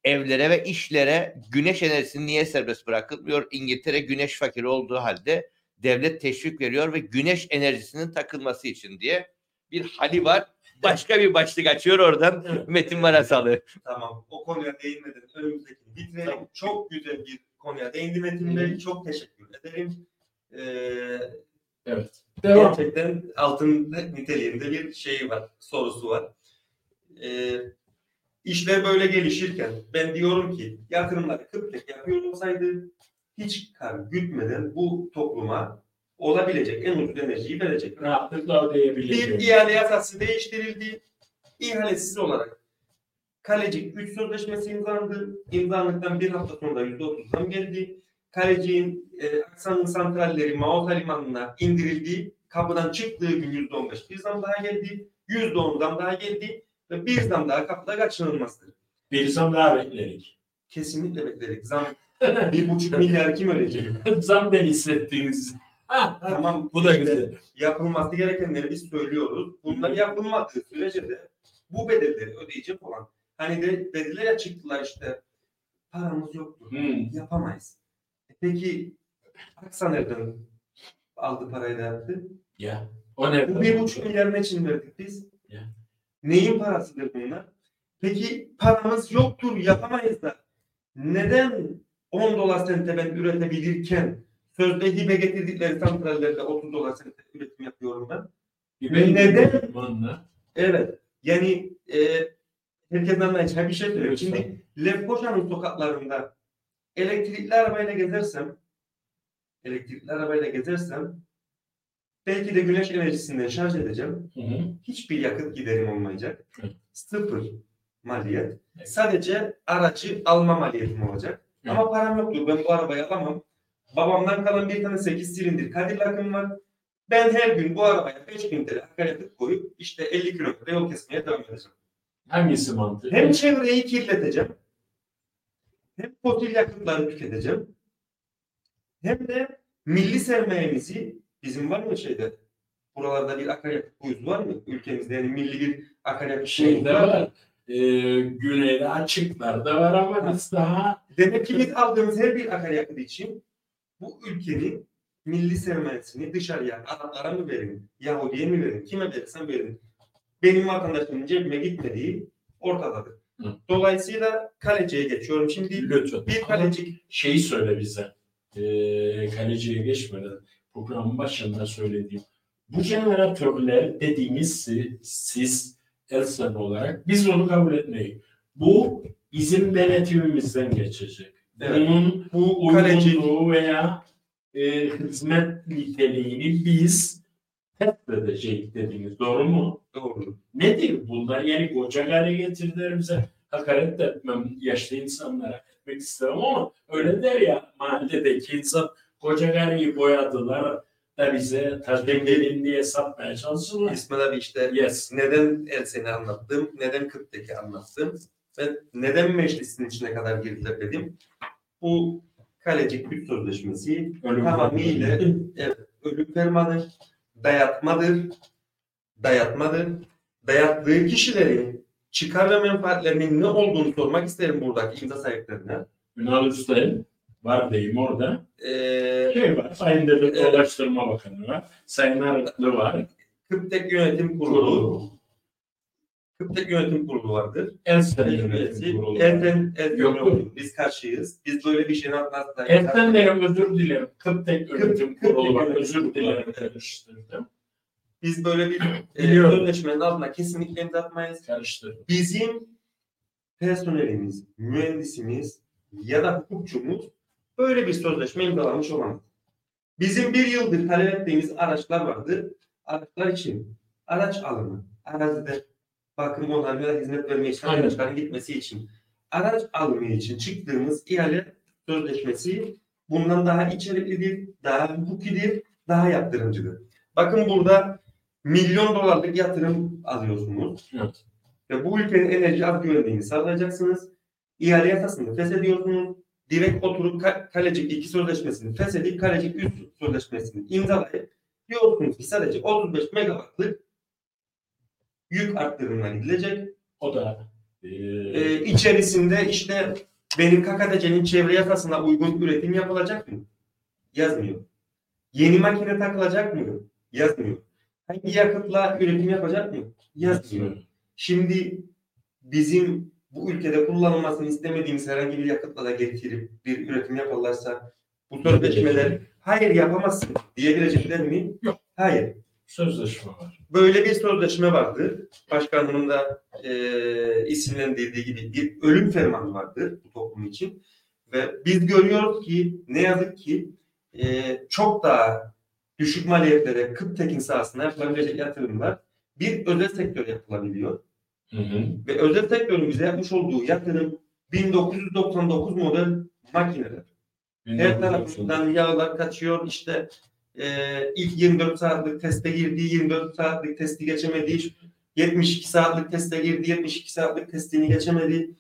Speaker 5: Evlere ve işlere güneş enerjisi niye serbest bırakılmıyor? İngiltere güneş fakiri olduğu halde devlet teşvik veriyor ve güneş enerjisinin takılması için diye bir hali var. Başka bir başlık açıyor oradan
Speaker 3: Evet.
Speaker 5: Metin Marasalı.
Speaker 4: Tamam. O konuya değinmeden önümüzdeki bitirelim. Çok güzel bir konuya değindi Metin Bey. Çok teşekkür ederim. Ee,
Speaker 3: Devam.
Speaker 4: gerçekten altın niteliğinde bir şeyi var. Sorusu var. Ee, işler böyle gelişirken ben diyorum ki yatırımları Kıbrıs yapıyor olsaydı hiç kar gütmeden bu topluma olabilecek en ucuz enerjiyi verecek.
Speaker 3: Rahatlıkla
Speaker 4: Bir
Speaker 3: ödeyebileceğim.
Speaker 4: ihale yasası değiştirildi. İhalesiz olarak Kalecik 3 sözleşmesi imzalandı. İmzalandıktan bir hafta sonra %30 zam geldi. Kalecik'in e, Aksan'ın santralleri Maoz Limanı'na indirildi. Kapıdan çıktığı gün %15 bir zam daha geldi. %10 zam daha geldi. Ve bir zam daha kapıda kaçınılmazdır.
Speaker 3: Bir zam daha beklerik.
Speaker 4: Kesinlikle bekledik. Zam bir buçuk milyar kim ödeyecek?
Speaker 3: zam ben hissettiniz.
Speaker 4: Tamam
Speaker 3: Bu da güzel.
Speaker 4: yapılması gerekenleri biz söylüyoruz. Bunlar yapılmadığı sürece de bu bedelleri ödeyecek olan hani de bedellere çıktılar işte paramız yoktu.
Speaker 3: Hmm.
Speaker 4: Yapamayız. E Peki Aksa nereden aldı parayı da yaptı?
Speaker 3: Ya. O ne?
Speaker 4: Bu bir buçuk milyar ne için verdik biz?
Speaker 3: Ya.
Speaker 4: Neyin parasıdır bunlar? Peki paramız yoktur yapamayız da neden 10 dolar sente ben üretebilirken sözde hibe getirdikleri santrallerde 30 dolar sente üretim yapıyorum ben?
Speaker 3: Bir
Speaker 4: Neden? Evet. Yani e, herkes anlayacak bir şey.
Speaker 3: Lütfen.
Speaker 4: Şimdi Lefkoşa'nın sokaklarında elektrikli arabayla gezersem elektrikli arabayla gezersem belki de güneş enerjisinden şarj edeceğim.
Speaker 3: Hı hı.
Speaker 4: Hiçbir yakıt giderim olmayacak.
Speaker 3: Evet.
Speaker 4: Sıfır maliyet.
Speaker 3: Evet.
Speaker 4: Sadece aracı alma maliyetim olacak.
Speaker 3: Evet.
Speaker 4: Ama param yoktur. Ben bu arabayı alamam. Babamdan kalan bir tane 8 silindir Cadillac'ım var. Ben her gün bu arabaya 5000 TL akaryakıt koyup işte 50 kilometre yol kesmeye devam edeceğim.
Speaker 3: Hangisi mantıklı?
Speaker 4: Hem çevreyi kirleteceğim. Hem fosil yakıtları tüketeceğim. Hem de milli sermayemizi bizim var mı şeyde? Buralarda bir akaryakıt kuyusu var mı? Ülkemizde yani milli bir akaryakıt
Speaker 3: Şeyde
Speaker 4: var.
Speaker 3: var. E, güneyde açıklarda var ama biz daha
Speaker 4: Demek ki biz aldığımız her bir akaryakıt için bu ülkenin milli sermayesini dışarıya, Araplara mı verin, Yahudi'ye mi verin, kime verirsen verin. Benim vatandaşımın cebime gitmediği ortadadır.
Speaker 3: Hı.
Speaker 4: Dolayısıyla kaleciye geçiyorum. Şimdi
Speaker 3: lütfen.
Speaker 4: bir kalecik
Speaker 3: şeyi söyle bize. E, kaleciye geçmeden programın başında söylediğim. Bu jeneratörler dediğimiz si- siz Elsen olarak biz onu kabul etmeyiz. Bu bizim denetimimizden geçecek.
Speaker 4: Evet.
Speaker 3: Bunun
Speaker 4: bu
Speaker 3: uygunluğu veya e, hizmet niteliğini biz test edeceğiz dediniz. Doğru mu?
Speaker 4: doğru.
Speaker 3: Nedir bunlar? Yani koca hale getirdiler bize. Hakaret de etmem yaşlı insanlara etmek istemem ama öyle der ya mahalledeki insan koca gareyi boyadılar da bize tazmin edin diye satmaya çalışırlar.
Speaker 4: İsmail abi işte
Speaker 3: Yes.
Speaker 4: neden Elsen'i anlattım, neden Kırk'taki anlattım ve neden meclisin içine kadar girdiler dedim. Bu kalecik güç sözleşmesi
Speaker 3: Ölüm
Speaker 4: tamamıyla evet, ölüm fermanı, dayatmadır, dayatmadır. Dayattığı kişilerin çıkar ve menfaatlerinin ne olduğunu sormak isterim buradaki imza sahiplerine.
Speaker 3: Ünal Üstel var diyeyim orada.
Speaker 4: Ee,
Speaker 3: Şey var, Sayın Devlet
Speaker 4: Evet.
Speaker 3: Ulaştırma Bakanı var. Sayın Arıklı var.
Speaker 4: Kıptek Yönetim Kurulu,
Speaker 3: Kurulu.
Speaker 4: Kıptek Yönetim Kurulu vardır. Elten,
Speaker 3: Yönetim Kurulu var.
Speaker 4: Elten, Elten
Speaker 3: Yok.
Speaker 4: Biz karşıyız. Biz böyle bir şeyin
Speaker 3: Elten derim özür dilerim. Kıptek Yönetim Kurulu var. Özür dilerim karıştırdım.
Speaker 4: Biz böyle bir e, sözleşmenin altına kesinlikle imza atmayız.
Speaker 3: Karıştırdım.
Speaker 4: Bizim personelimiz, mühendisimiz ya da hukukçumuz böyle bir sözleşme imzalamış olamaz. Bizim bir yıldır talep ettiğimiz araçlar vardı. Araçlar için araç alımı, arazide bakım onarım ya da hizmet verme için
Speaker 3: Aynen.
Speaker 4: araçların gitmesi için araç alımı için çıktığımız ihale sözleşmesi bundan daha içeriklidir, daha hukukidir, daha yaptırımcıdır. Bakın burada milyon dolarlık yatırım alıyorsunuz.
Speaker 3: Evet.
Speaker 4: Ve bu ülkenin enerji az güvenliğini sağlayacaksınız. İhale yasasını feshediyorsunuz. Direkt oturup Ka- Kalecik 2 sözleşmesini feshedip Kalecik 3 sözleşmesini imzalayıp diyorsunuz ki sadece 35 megawattlık yük arttırımına gidilecek.
Speaker 3: O da e,
Speaker 4: Ee, içerisinde işte benim KKTC'nin çevre yasasına uygun üretim yapılacak mı? Yazmıyor. Yeni makine takılacak mı? Yazmıyor. Hangi yakıtla üretim yapacak mı? Yazmıyor. Şimdi bizim bu ülkede kullanılmasını istemediğimiz herhangi bir yakıtla da getirip bir üretim yaparlarsa bu sözleşmeler hayır yapamazsın diyebilecekler mi?
Speaker 3: Yok.
Speaker 4: Hayır.
Speaker 3: Sözleşme var.
Speaker 4: Böyle bir sözleşme vardır. Başkanımın da e, isimlendirdiği gibi bir ölüm fermanı vardır bu toplum için. Ve biz görüyoruz ki ne yazık ki e, çok daha düşük maliyetlere Kıptekin sahasına yapılabilecek yatırımlar bir özel sektör yapılabiliyor.
Speaker 3: Hı hı.
Speaker 4: Ve özel sektörün bize yapmış olduğu yatırım 1999 model makineler. Her tarafından yağlar kaçıyor. İşte e, ilk 24 saatlik teste girdiği, 24 saatlik testi geçemediği, 72 saatlik teste girdi, 72 saatlik testini geçemedi.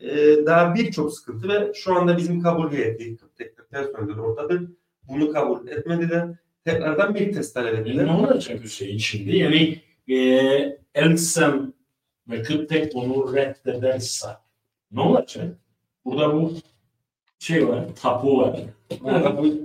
Speaker 4: E, daha birçok sıkıntı ve şu anda bizim kabul heyeti, tekrar personeller oradadır. Bunu kabul etmediler. Tekrardan bir test talep
Speaker 3: E,
Speaker 4: ettiler.
Speaker 3: ne olacak Hüseyin şimdi? Yani e, Elsen ve Kıptek bunu reddederse ne olacak? Burada bu şey var, tapu var.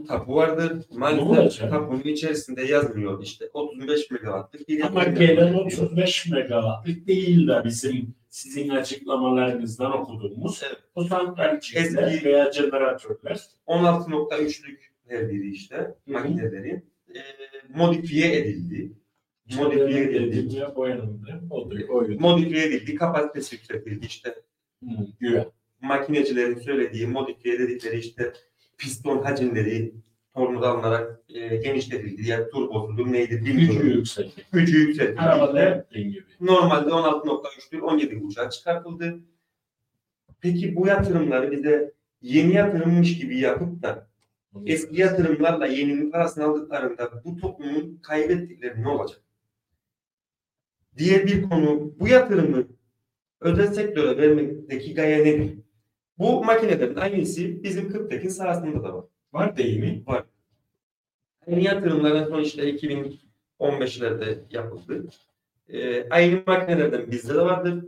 Speaker 4: Tapu vardır.
Speaker 3: Ne
Speaker 4: Maalesef tapunun içerisinde yazmıyor işte 35 megawattlık bir
Speaker 3: Ama gelen
Speaker 4: yapıyor.
Speaker 3: 35 megawattlık değil de bizim sizin açıklamalarınızdan okuduğumuz
Speaker 4: Evet.
Speaker 3: o santralciler
Speaker 4: Eski-
Speaker 3: veya jeneratörler
Speaker 4: 16.3'lük her biri işte makinelerin e, modifiye edildi. Modifiye edildi.
Speaker 3: boyanıldı.
Speaker 4: Modifiye edildi. Kapasitesi yükseltildi. İşte
Speaker 3: Hı, güven.
Speaker 4: Makinecilerin söylediği modifiye dedikleri işte piston hacimleri tornada alınarak e, genişletildi. Yani turbosudur neydi
Speaker 3: Gücü
Speaker 4: bilmiyorum.
Speaker 3: yükseldi.
Speaker 4: Gücü yükseltildi.
Speaker 3: Arabada yaptığın gibi.
Speaker 4: Normalde 16.3'tür 17.5'a çıkartıldı. Peki bu yatırımları bize yeni yatırımmış gibi yapıp da Eski yatırımlarla yeninin parasını aldıklarında bu toplumun kaybettikleri ne olacak? Diğer bir konu bu yatırımı özel sektöre vermekteki gaye nedir? Bu makinelerin aynısı bizim Kırktekin sahasında da var.
Speaker 3: Var değil mi?
Speaker 4: Aynı yatırımlar en son işte 2015'lerde yapıldı. Ee, aynı makinelerden bizde de vardır.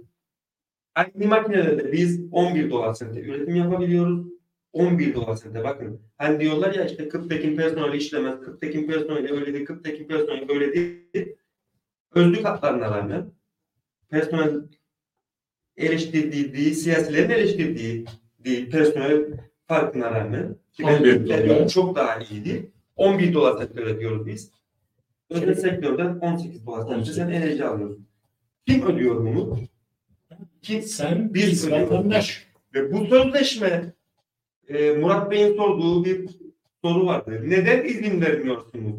Speaker 4: Aynı makinelerde biz 11 dolar sente üretim yapabiliyoruz. 11 dolar sente bakın. Hani diyorlar ya işte Kıptekin personeli işlemez, Kıptekin personeli öyledir, Kıptekin personeli böyledir. Özlük haklarına rağmen personel eleştirdiği, siyasilerin eleştirdiği değil, personel farkına rağmen ki
Speaker 3: 11
Speaker 4: ben-
Speaker 3: dolar.
Speaker 4: çok daha iyiydi. 11 dolar sente ödüyoruz biz. Özel sektörden 18 dolar
Speaker 3: 18.
Speaker 4: sen enerji alıyorsun. Kim ödüyor bunu? Kim?
Speaker 3: Sen bir vatandaş.
Speaker 4: Ve bu sözleşme e, Murat Bey'in sorduğu bir soru vardı. Neden izin vermiyorsunuz?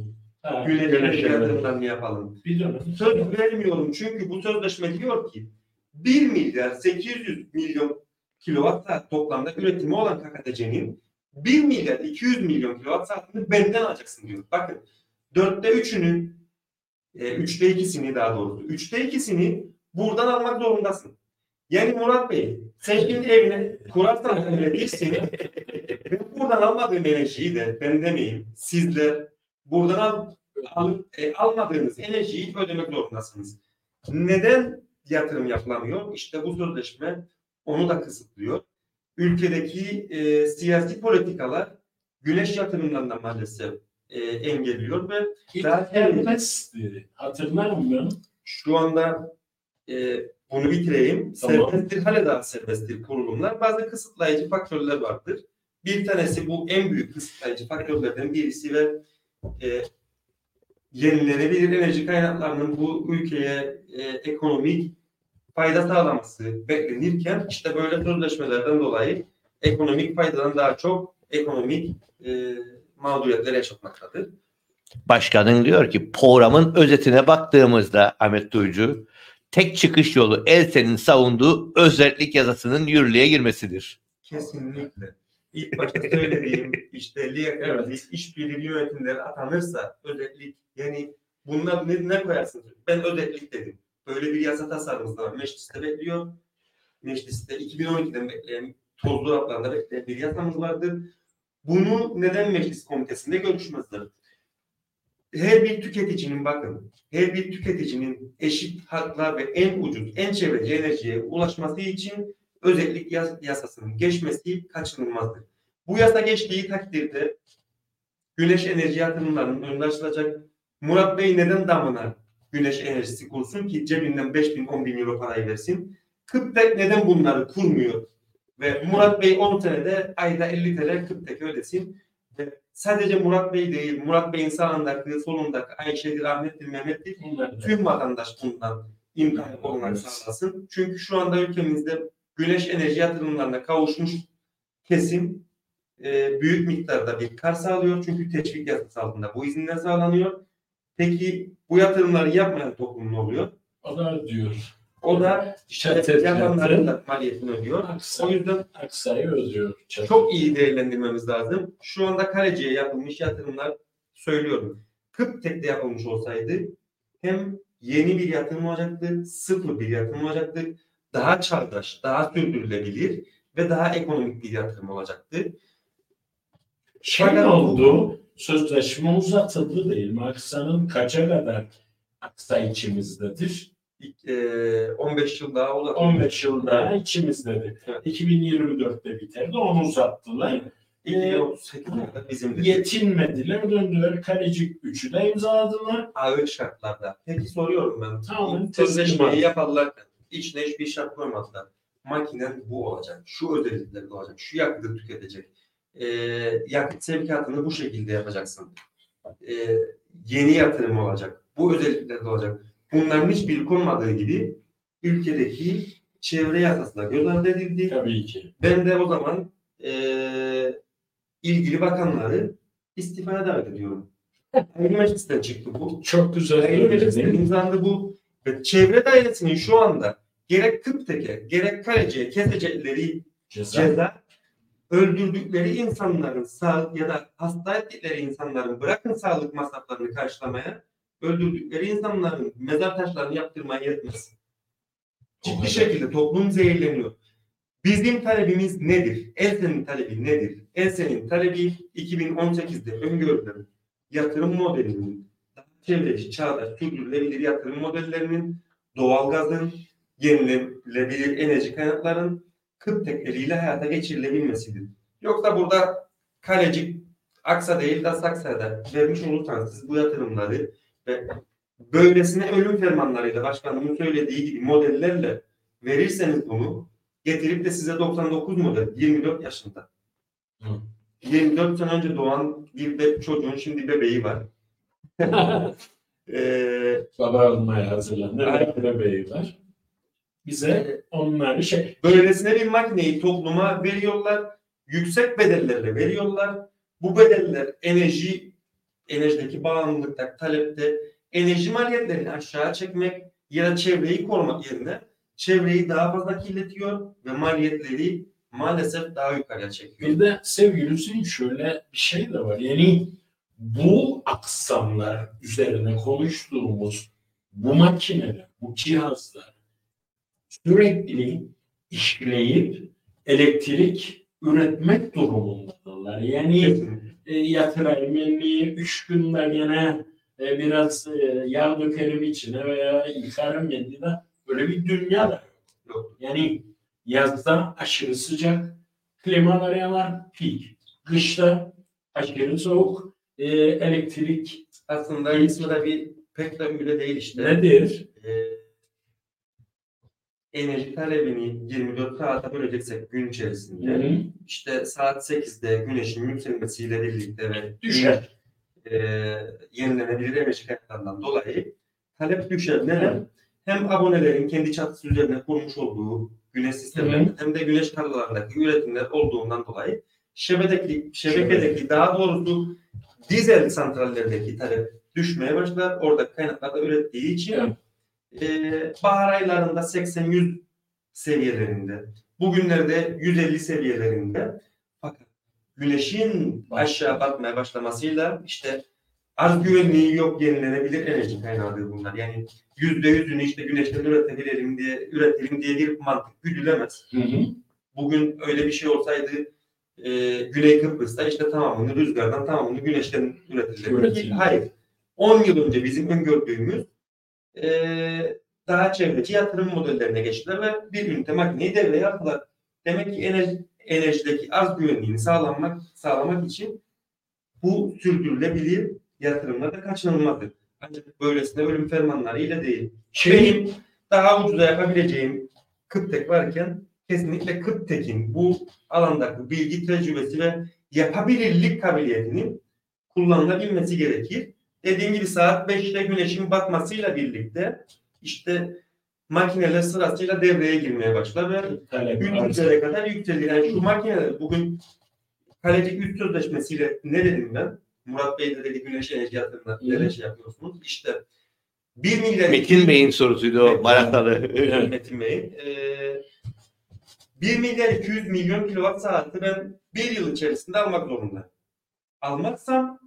Speaker 4: Güneş enerji yatırımlarını yapalım.
Speaker 3: Bir.
Speaker 4: Söz vermiyorum çünkü bu sözleşme diyor ki 1 milyar 800 milyon kilowatt saat toplamda üretimi olan KKTC'nin 1 milyar 200 milyon kilowatt saatini benden alacaksın diyor. Bakın dörtte üçünü e, üçte ikisini daha doğrusu üçte ikisini buradan almak zorundasın. Yani Murat Bey sen şimdi evine kurarsan öyle değilsin. ben buradan almadığım enerjiyi de ben demeyeyim sizler buradan al, alıp e, almadığınız enerjiyi ödemek zorundasınız. Neden yatırım yapılamıyor? İşte bu sözleşme onu da kısıtlıyor. Ülkedeki e, siyasi politikalar güneş yatırımlarını da maalesef e, engelliyor ve
Speaker 3: serbestti. Hatırlar mısın?
Speaker 4: şu anda e, bunu bitireyim.
Speaker 3: Tamam.
Speaker 4: Serbesttir, hala daha serbesttir kurulumlar. Bazı kısıtlayıcı faktörler vardır. Bir tanesi bu en büyük kısıtlayıcı faktörlerden birisi ve e, yenilenebilir enerji kaynaklarının bu ülkeye e, ekonomik fayda sağlaması beklenirken işte böyle sözleşmelerden dolayı ekonomik faydadan daha çok ekonomik e, mağduriyetler yaşatmaktadır.
Speaker 5: Başkanın diyor ki programın özetine baktığımızda Ahmet Duycu tek çıkış yolu Elsen'in savunduğu özellik yasasının yürürlüğe girmesidir.
Speaker 4: Kesinlikle. İlk başta söylediğim işte liyakat, işbirliği yönetimleri atanırsa özellik yani bunlar ne, ne koyarsınız? Ben özellik dedim. Böyle bir yasa tasarımımız da var. Mecliste bekliyor. Mecliste 2012'den bekleyen tozlu raplarında bekleyen bir yasamız vardır. Bunu neden meclis komitesinde görüşmezler? Her bir tüketicinin bakın, her bir tüketicinin eşit haklar ve en ucuz, en çevreci enerjiye ulaşması için özellik yas- yasasının geçmesi kaçınılmazdır. Bu yasa geçtiği takdirde güneş enerji yatırımlarının önüne açılacak. Murat Bey neden damına güneş enerjisi kursun ki cebinden 5 bin 10 bin euro parayı versin? Kıptek neden bunları kurmuyor? Ve Murat Bey 10 senede ayda 50 TL Kıptek ödesin. Ve sadece Murat Bey değil, Murat Bey'in sağındaki, solundaki Ayşe'dir, Ahmet'tir, Mehmet'tir tüm vatandaş bundan imkan olarak sağlasın. Çünkü şu anda ülkemizde güneş enerji yatırımlarına kavuşmuş kesim e, büyük miktarda bir kar sağlıyor. Çünkü teşvik yasası altında bu izinler sağlanıyor. Peki bu yatırımları yapmayan toplum ne oluyor?
Speaker 3: O da diyor.
Speaker 4: O da işte yapanların da maliyetini ödüyor. O
Speaker 3: Aksay,
Speaker 4: yüzden
Speaker 3: aksayı ödüyor. Çatır.
Speaker 4: çok iyi değerlendirmemiz lazım. Şu anda Kaleci'ye yapılmış yatırımlar söylüyorum. Kıptek'te yapılmış olsaydı hem yeni bir yatırım olacaktı, sıfır bir yatırım olacaktı. Daha çağdaş, daha sürdürülebilir ve daha ekonomik bir yatırım olacaktı.
Speaker 3: Şey
Speaker 4: Fakat bu-
Speaker 3: oldu, sözleşme uzatıldı değil mi? Aksa'nın kaça kadar Aksa içimizdedir?
Speaker 4: İlk, eee, 15 yıl daha uzatıldı.
Speaker 3: 15 yıl daha içimizdedir.
Speaker 4: Evet.
Speaker 3: 2024'te biterdi, onu uzattılar.
Speaker 4: 2038'e kadar bizimdir.
Speaker 3: Yetinmediler, döndüler Kalecik 3'ü de imzaladılar.
Speaker 4: Ağır şartlarda. Peki soruyorum ben.
Speaker 3: Tamamen
Speaker 4: İlk Sözleşmeyi yaparlarken içine hiçbir şart koymadılar. Makinen bu olacak. Şu özellikleri olacak. Şu yakıtı tüketecek. Ee, yakıt sevkiyatını bu şekilde yapacaksın. Ee, yeni yatırım olacak. Bu özellikler olacak. Bunların hiçbiri konmadığı gibi ülkedeki çevre yasası da göz ardı edildi.
Speaker 3: Tabii ki.
Speaker 4: Ben de o zaman eee, ilgili bakanları istifaya davet ediyorum. Aynı meclisten çıktı bu.
Speaker 3: Çok güzel
Speaker 4: Aynı meclisten imzandı bu. Ve çevre dairesinin şu anda gerek Kıptek'e gerek Kaleci'ye kesecekleri
Speaker 3: Ceza.
Speaker 4: ceza öldürdükleri insanların sağ ya da hasta ettikleri insanların bırakın sağlık masraflarını karşılamaya öldürdükleri insanların mezar taşlarını yaptırmaya yetmez. Ciddi şekilde toplum zehirleniyor. Bizim talebimiz nedir? Elsen'in talebi nedir? Elsen'in talebi 2018'de öngörülen yatırım modelinin çevreci, çağdaş, sürdürülebilir yatırım modellerinin doğalgazın, yenilenebilir enerji kaynakların kıt tekleriyle hayata geçirilebilmesidir. Yoksa burada kalecik aksa değil de saksada vermiş olursanız siz bu yatırımları ve böylesine ölüm fermanlarıyla başkanımın söylediği gibi modellerle verirseniz bunu getirip de size 99 model 24 yaşında.
Speaker 3: Hı.
Speaker 4: 24 sene önce doğan bir be- çocuğun şimdi bebeği var. Ee,
Speaker 3: Baba almaya bebeği var. Bize onları şey
Speaker 4: böylesine bir makineyi topluma veriyorlar. Yüksek bedellerle veriyorlar. Bu bedeller enerji enerjideki bağımlılıkta, talepte enerji maliyetlerini aşağı çekmek ya da çevreyi korumak yerine çevreyi daha fazla kirletiyor ve maliyetleri maalesef daha yukarıya çekiyor.
Speaker 3: Bir de sevgili Hüseyin şöyle bir şey de var. Yani bu aksamlar üzerine konuştuğumuz bu makineler, bu cihazlar sürekli işleyip elektrik üretmek durumundadırlar. Yani e, yatırayım yani üç günde gene e, biraz e, yağ dökerim içine veya yıkarım kendine. Böyle bir dünya da. Yok. Yani yazda aşırı sıcak, klimalar yanar, pik. Kışta aşırı soğuk, e, elektrik
Speaker 4: Aslında ismi de bir pek de öyle değil işte.
Speaker 3: nedir?
Speaker 4: Ee, enerji talebini 24 saate böleceksek gün içerisinde
Speaker 3: Hı.
Speaker 4: işte saat 8'de güneşin yükselmesiyle birlikte ve
Speaker 3: Düşer.
Speaker 4: e, yenilenebilir enerji kaynaklarından dolayı talep düşer. Neden? Hem abonelerin kendi çatısı üzerine kurmuş olduğu güneş sistemlerinde hem de güneş tarlalarındaki üretimler olduğundan dolayı şebedeki, şebekedeki daha doğrusu dizel santrallerdeki talep düşmeye başlar. Orada kaynaklarda ürettiği için
Speaker 3: Evet.
Speaker 4: e, bahar aylarında 80-100 seviyelerinde, bugünlerde 150 seviyelerinde fakat güneşin aşağı batmaya başlamasıyla işte arz güvenliği yok yenilenebilir enerji kaynağıdır bunlar. Yani yüzde yüzünü işte güneşten üretebilelim diye üretelim diye bir mantık güdülemez.
Speaker 3: Hı hı.
Speaker 4: Bugün öyle bir şey olsaydı e, Güney Kıbrıs'ta işte tamamını rüzgardan tamamını güneşten. Üretilir. Hayır. 10 yıl önce bizim öngördüğümüz e, daha çevreci yatırım modellerine geçtiler ve bir ünite makineyi devreye aldılar. Demek ki enerji, enerjideki arz güvenliğini sağlamak sağlamak için bu sürdürülebilir yatırımlar da kaçınılmazdır. Ancak böylesine ölüm fermanlarıyla değil.
Speaker 3: Şey,
Speaker 4: Benim daha ucuza yapabileceğim Kıptek varken kesinlikle Kıptek'in bu alandaki bilgi tecrübesi ve yapabilirlik kabiliyetinin kullanılabilmesi gerekir. Dediğim gibi saat 5'te güneşin batmasıyla birlikte işte makineler sırasıyla devreye girmeye başlar ve
Speaker 3: talep
Speaker 4: gün
Speaker 3: arz.
Speaker 4: üzere kadar yükselir. Yani şu makineler bugün Kalecik üst sözleşmesiyle ne dedim ben? Murat Bey de dedi güneş enerji yatırımına neler şey yapıyorsunuz. İşte 1 milyar
Speaker 5: Metin Bey'in sorusuydu o. Marakalı.
Speaker 3: Evet.
Speaker 4: Metin Bey'in. Ee, 1 milyar 200 milyon kilowatt saati ben bir yıl içerisinde almak zorundayım. Almazsam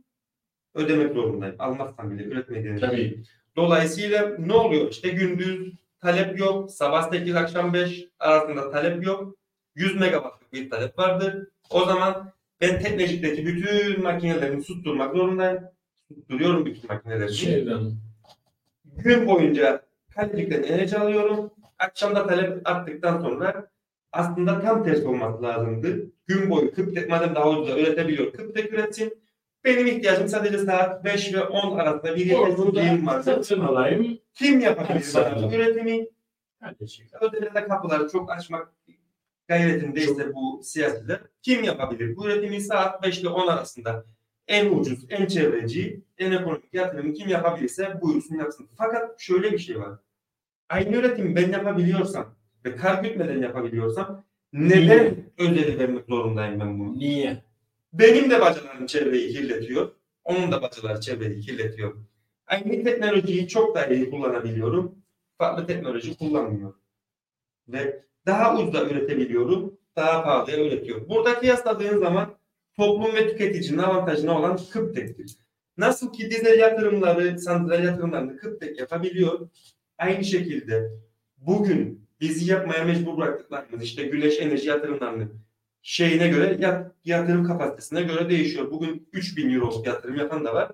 Speaker 4: ödemek zorundayım. Almazsam bile üretmediğim.
Speaker 3: Tabii.
Speaker 4: Dolayısıyla ne oluyor? İşte gündüz talep yok. Sabah 8 akşam 5 arasında talep yok. 100 megawattlık bir talep vardır. O zaman ben teknecikteki bütün makinelerimi susturmak zorundayım. Susturuyorum bütün makineleri.
Speaker 3: Şeyden
Speaker 4: Gün boyunca kalecikten enerji alıyorum. Akşamda talep arttıktan sonra aslında tam tersi olması lazımdı. Gün boyu Kıptek madem daha ucuza üretebiliyor. Kıptek üretsin. Benim ihtiyacım sadece saat 5 ve 10 arasında bir yetersizliğim var.
Speaker 3: satın alayım.
Speaker 4: Kim yapabilir bana bu üretimi? Özellikle kapıları çok açmak gayretindeyse bu siyasiler. Kim yapabilir? Bu üretimi saat 5 ile 10 arasında en ucuz, en çevreci, en ekonomik yatırımı kim yapabilirse buyursun yapsın. Fakat şöyle bir şey var. Aynı üretimi ben yapabiliyorsam ve kar gütmeden yapabiliyorsam neden özeli vermek zorundayım ben bunu?
Speaker 3: Niye?
Speaker 4: Benim de bacalarım çevreyi kirletiyor. Onun da bacaları çevreyi kirletiyor. Aynı teknolojiyi çok daha iyi kullanabiliyorum. Farklı teknoloji kullanmıyorum. Ve daha ucuza üretebiliyorum. daha pahalıya üretiyor. Burada kıyasladığın zaman toplum ve tüketicinin avantajına olan Kıptek'tir. Nasıl ki dizel yatırımları, santral yatırımlarını Kıptek yapabiliyor. Aynı şekilde bugün bizi yapmaya mecbur bıraktıklarımız işte güneş enerji yatırımlarını şeyine göre yat- yatırım kapasitesine göre değişiyor. Bugün 3000 euroluk yatırım yapan da var.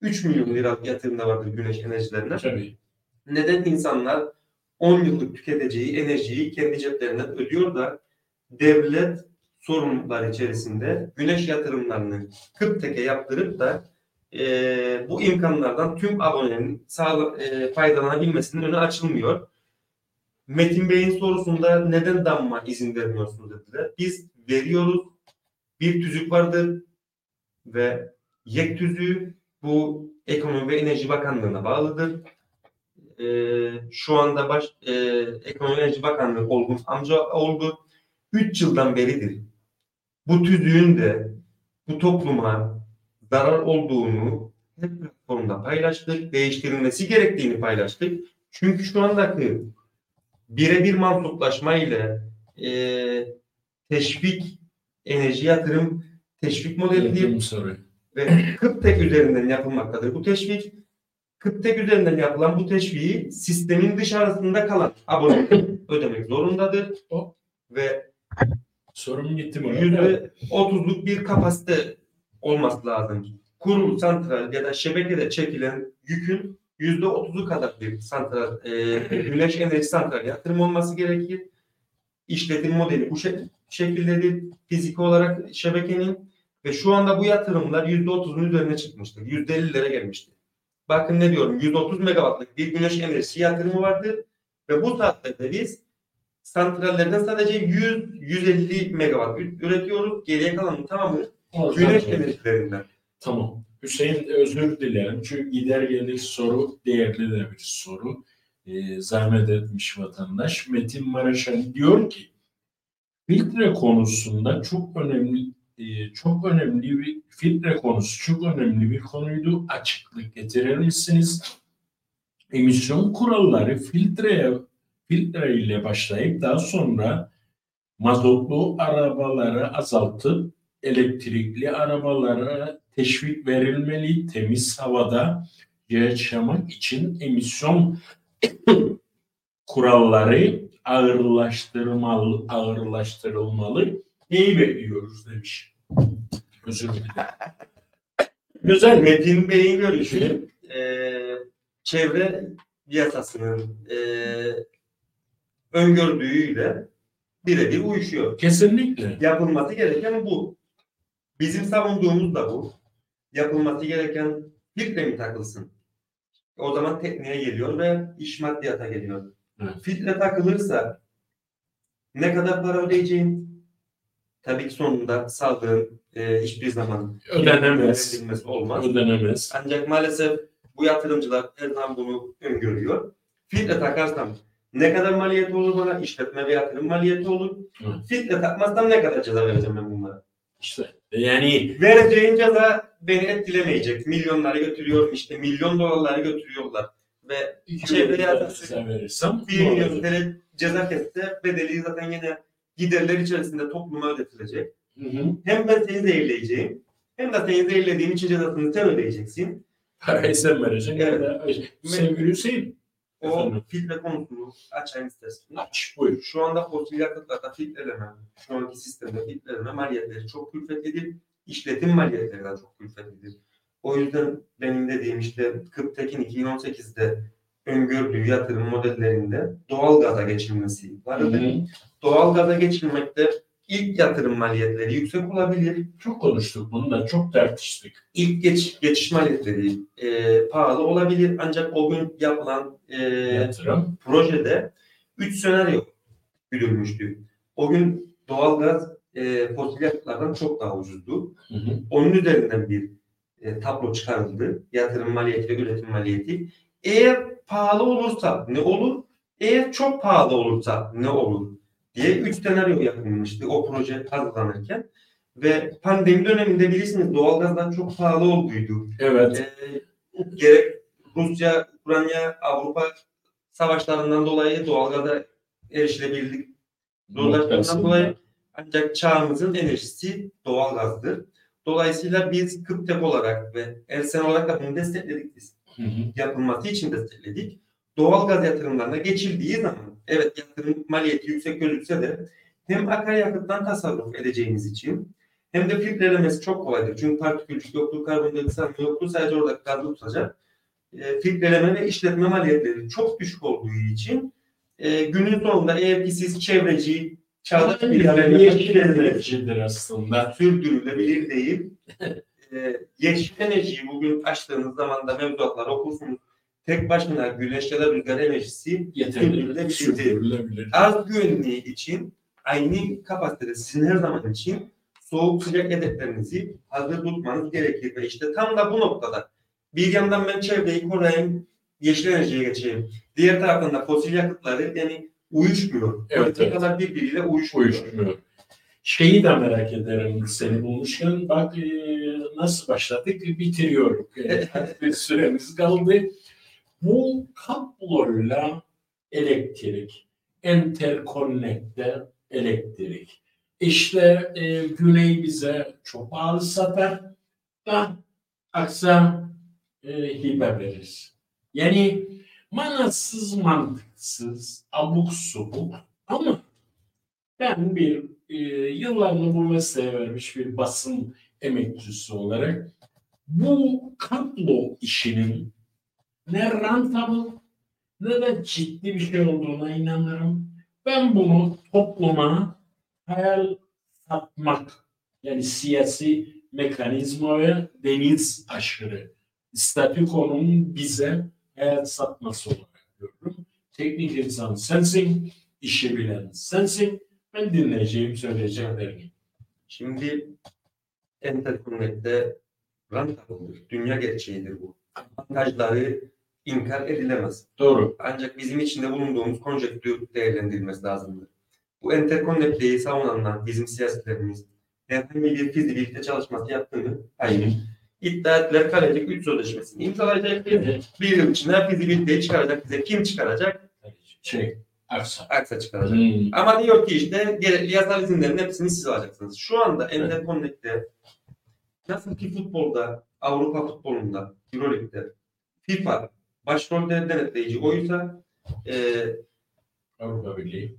Speaker 4: 3 milyon liralık yatırım da vardır güneş enerjilerine.
Speaker 3: Tabii.
Speaker 4: Neden insanlar 10 yıllık tüketeceği enerjiyi kendi ceplerinden ödüyor da devlet sorumluluklar içerisinde güneş yatırımlarını Kıptek'e yaptırıp da eee, bu imkanlardan tüm abonelerin sağla, eee, faydalanabilmesinin önü açılmıyor. Metin Bey'in sorusunda neden damma izin vermiyorsunuz dediler. Biz veriyoruz. Bir tüzük vardır ve yek tüzüğü bu Ekonomi ve Enerji Bakanlığı'na bağlıdır. Ee, şu anda baş e, Ekonomi ve Enerji Bakanlığı olgun amca oldu. 3 yıldan beridir. Bu tüzüğün de bu topluma zarar olduğunu hep platformda paylaştık. Değiştirilmesi gerektiğini paylaştık. Çünkü şu andaki birebir mansuplaşma ile e, teşvik enerji yatırım teşvik
Speaker 3: Yatırım soru.
Speaker 4: ve Kıptek üzerinden yapılmaktadır. Bu teşvik Kıptek üzerinden yapılan bu teşviği sistemin dışarısında kalan abone ödemek zorundadır.
Speaker 3: O.
Speaker 4: Ve
Speaker 3: Sorum gitti mi?
Speaker 4: yüzde otuzluk bir kapasite olması lazım. Kurulu santral ya da şebekede çekilen yükün yüzde otuzu kadar bir santral, e, güneş enerji santral yatırım olması gerekir. İşletim modeli bu şek- şekildedir. Fizik olarak şebekenin ve şu anda bu yatırımlar yüzde otuzun üzerine çıkmıştır. Yüzde ellilere gelmiştir. Bakın ne diyorum 130 megawattlık bir güneş enerjisi yatırımı vardır ve bu saatlerde biz santrallerden sadece 100-150 megawatt üretiyoruz. Geriye kalanın tamamı güneş enerjilerinden.
Speaker 3: Tamam. Hüseyin özür dilerim. Çünkü gider gelir soru değerli de bir soru. Ee, zahmet etmiş vatandaş. Metin Maraşan diyor ki filtre konusunda çok önemli e, çok önemli bir filtre konusu çok önemli bir konuydu. Açıklık getirir misiniz? Emisyon kuralları filtreye filtre ile başlayıp daha sonra mazotlu arabaları azaltıp elektrikli arabalara teşvik verilmeli. Temiz havada yaşamak için emisyon kuralları ağırlaştırmalı, ağırlaştırılmalı. Neyi bekliyoruz demiş. Özür dilerim. Güzel.
Speaker 4: Metin Bey'in görüşü eee, çevre yasasının eee öngördüğüyle birebir uyuşuyor.
Speaker 3: Kesinlikle.
Speaker 4: Yapılması gereken bu. Bizim savunduğumuz da bu. Yapılması gereken filtre mi takılsın? O zaman tekniğe geliyor ve iş maddiyata geliyor.
Speaker 3: Evet.
Speaker 4: Filtre takılırsa ne kadar para ödeyeceğim? Tabii ki sonunda sağlığın e, hiçbir zaman
Speaker 3: Ödenemez.
Speaker 4: olmaz.
Speaker 3: Ödenemez.
Speaker 4: Ancak maalesef bu yatırımcılar her zaman bunu öngörüyor. Filtre takarsam ne kadar maliyeti olur bana? İşletme ve yatırım maliyeti olur.
Speaker 3: Evet.
Speaker 4: Filtre takmazsam ne kadar ceza vereceğim ben bunlara?
Speaker 3: İşte yani
Speaker 4: Vereceğin ceza beni etkilemeyecek. Milyonları götürüyor, işte milyon dolarları götürüyorlar. Ve
Speaker 3: iki
Speaker 4: Çevre
Speaker 3: yıl
Speaker 4: yasası-
Speaker 3: size verirsem
Speaker 4: 1
Speaker 3: ne
Speaker 4: milyon? TL ceza kesse bedeli zaten yine giderler içerisinde topluma ödetilecek.
Speaker 3: Hı hı.
Speaker 4: Hem ben seni zehirleyeceğim hem de seni zehirlediğim için cezasını sen ödeyeceksin.
Speaker 3: Parayı sen vereceksin.
Speaker 4: Evet.
Speaker 3: Sevgili Hüseyin.
Speaker 4: O
Speaker 3: Efendim?
Speaker 4: filtre konusunu açayım istersen.
Speaker 3: Aç buyur.
Speaker 4: Şu anda fosil yakıtlarda filtreleme, şu anki sistemde filtreleme maliyetleri çok külfetlidir. İşletim maliyetleri de çok külfetlidir. O yüzden benim dediğim işte Kıptekin 2018'de öngördüğü yatırım modellerinde doğal gaza geçilmesi
Speaker 3: Hı
Speaker 4: vardı.
Speaker 3: hı.
Speaker 4: Doğal gaza geçilmekte ilk yatırım maliyetleri yüksek olabilir.
Speaker 3: Çok konuştuk bunu da çok tartıştık.
Speaker 4: İlk geç, geçiş maliyetleri e, pahalı olabilir. Ancak o gün yapılan e,
Speaker 3: Yatırım.
Speaker 4: projede 3 senaryo güdülmüştü. O gün doğalgaz e, fosil yakıtlardan çok daha ucuzdu.
Speaker 3: Hı hı.
Speaker 4: Onun üzerinden bir e, tablo çıkarıldı. Yatırım maliyeti ve üretim maliyeti. Eğer pahalı olursa ne olur? Eğer çok pahalı olursa ne olur? diye 3 senaryo yapılmıştı o proje hazırlanırken. Ve pandemi döneminde bilirsiniz doğalgazlar çok pahalı olduydu.
Speaker 3: Evet.
Speaker 4: Ee, gerek Rusya, Ukrayna, Avrupa savaşlarından dolayı doğalgaza erişilebilirlik zorlaştığından dolayı Ancak çağımızın enerjisi doğalgazdır. Dolayısıyla biz Kıptek olarak ve Ersen olarak da bunu destekledik biz.
Speaker 3: Hı hı.
Speaker 4: Yapılması için destekledik. Doğalgaz yatırımlarına geçildiği zaman evet yatırım maliyeti yüksek gözükse de hem akaryakıttan tasarruf edeceğimiz için hem de filtrelemesi çok kolaydır. Çünkü partikülcük yoktur, karbondioksit yoktur. Sadece orada gazı tutacak. E, filtreleme ve işletme maliyetleri çok düşük olduğu için e, günün sonunda eğer ki siz çevreci, çağdaş bir
Speaker 3: yeşil aslında.
Speaker 4: sürdürülebilir değil. e, yeşil enerjiyi bugün açtığınız zaman da mevzuatlar okursunuz. Tek başına güneş ya da rüzgar enerjisi
Speaker 3: Yeterli.
Speaker 4: sürdürülebilir değil.
Speaker 3: Sürdürülebilir.
Speaker 4: Az güvenliği için aynı kapasitede sizin her zaman için soğuk sıcak hedeflerinizi hazır tutmanız gerekir. Ve işte tam da bu noktada bir yandan ben çevreyi koruyayım, yeşil enerjiye geçeyim. Diğer taraftan da fosil yakıtları yani uyuşmuyor.
Speaker 3: Evet,
Speaker 4: Evet,
Speaker 3: evet.
Speaker 4: kadar birbiriyle uyuşmuyor.
Speaker 3: Uyuşmuyor. Şeyi de merak ederim seni bulmuşken. Bak e, nasıl başladık bitiriyoruz. E, bir süremiz kaldı. Bu kabloyla elektrik, interkonnekte elektrik. İşte e, Güney bize çok pahalı satar da aksa e, hibe verir. Yani manasız mantıksız, abuk subuk ama ben bir e, yıllarını bu mesleğe vermiş bir basın emekçisi olarak bu kablo işinin ne rentable ne de ciddi bir şey olduğuna inanırım. Ben bunu topluma hayal satmak yani siyasi mekanizma ve deniz aşırı statükonun bize hayal satması olarak görüyorum. Teknik insan sensin, işi bilen sensin. Ben dinleyeceğim söyleyeceklerini.
Speaker 4: Şimdi Interconnect'te rantable'dır. Dünya gerçeğidir bu. Avantajları inkar edilemez.
Speaker 3: Doğru.
Speaker 4: Ancak bizim içinde bulunduğumuz konjektür değerlendirilmesi lazımdır. Bu Interconnect'teyi savunanlar, bizim siyasetlerimiz herhangi bir fizibilite çalışması yaptığını aynı. İddia ettiler kalecek 3 sözleşmesini imzalayacak. Bir, bir yıl içinde fizibiliteyi çıkaracak bize. Kim çıkaracak?
Speaker 3: Şey, Aksa.
Speaker 4: Aksa çıkaracak.
Speaker 3: Hmm.
Speaker 4: Ama diyor ki işte gerekli yasal izinlerin hepsini siz alacaksınız. Şu anda Interconnect'te nasıl ki futbolda, Avrupa futbolunda, Euroleague'de FIFA başrolde denetleyici oysa e,
Speaker 3: Avrupa Birliği.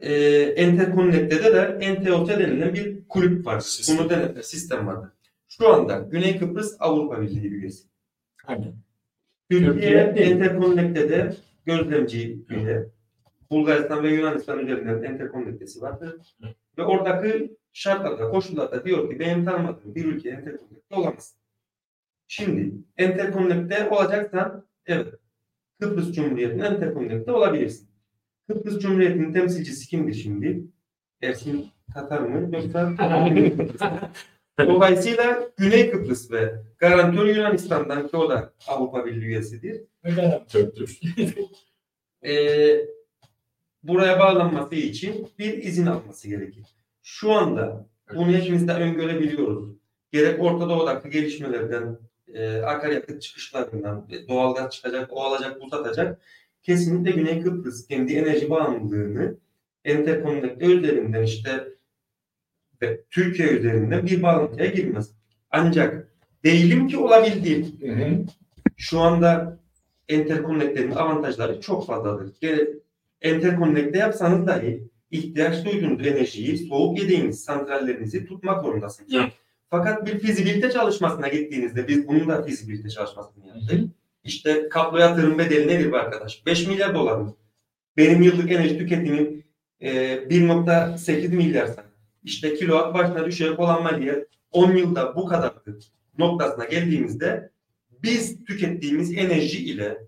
Speaker 4: e, Interconnect'te de NTOT denilen bir kulüp var.
Speaker 3: Sistem.
Speaker 4: Bunu denetle sistem vardı. Şu anda Güney Kıbrıs Avrupa Birliği üyesi.
Speaker 3: Aynen.
Speaker 4: Türkiye. Interconnect'te de gözlemci üye. Bulgaristan ve Yunanistan üzerinden Interconnect'si vardır.
Speaker 3: Hı.
Speaker 4: Ve oradaki şartlarda, koşullarda diyor ki benim tanımadığım bir ülke Interconnect'te olamaz. Şimdi Interconnect'te olacaksan evet Kıbrıs Cumhuriyeti'nin Interconnect'te olabilirsin. Kıbrıs Cumhuriyeti'nin temsilcisi kimdir şimdi? Ersin Tatar mı yoksa Dolayısıyla Güney Kıbrıs ve garantör Yunanistan'dan ki o da Avrupa Birliği üyesidir.
Speaker 3: Tördür.
Speaker 4: Ee, buraya bağlanması için bir izin alması gerekir. Şu anda bunu hepimiz de öngörebiliyoruz. Gerek Orta Doğu'daki gelişmelerden, e, akaryakıt çıkışlarından, e, doğalgaz çıkacak, o alacak, bu satacak. Kesinlikle Güney Kıbrıs kendi enerji bağımlılığını Interconnect'te üzerinden işte ve Türkiye üzerinden bir bağlantıya girmez. Ancak değilim ki.
Speaker 3: Hı hı.
Speaker 4: Şu anda Interconnect'lerin avantajları çok fazladır. Interconnect'te yapsanız dahi ihtiyaç duyduğunuz enerjiyi soğuk yediğiniz santrallerinizi tutmak zorundasınız.
Speaker 3: Hı.
Speaker 4: Fakat bir fizibilite çalışmasına gittiğinizde biz bunun da fizibilite çalışmasını yaptık.
Speaker 3: Hı hı.
Speaker 4: İşte kablo yatırım bedeli nedir bu arkadaş? 5 milyar dolar mı? Benim yıllık enerji tüketimim e, 1.8 milyarsa işte kilowatt başına düşecek olan maliyet 10 yılda bu kadardı noktasına geldiğimizde biz tükettiğimiz enerji ile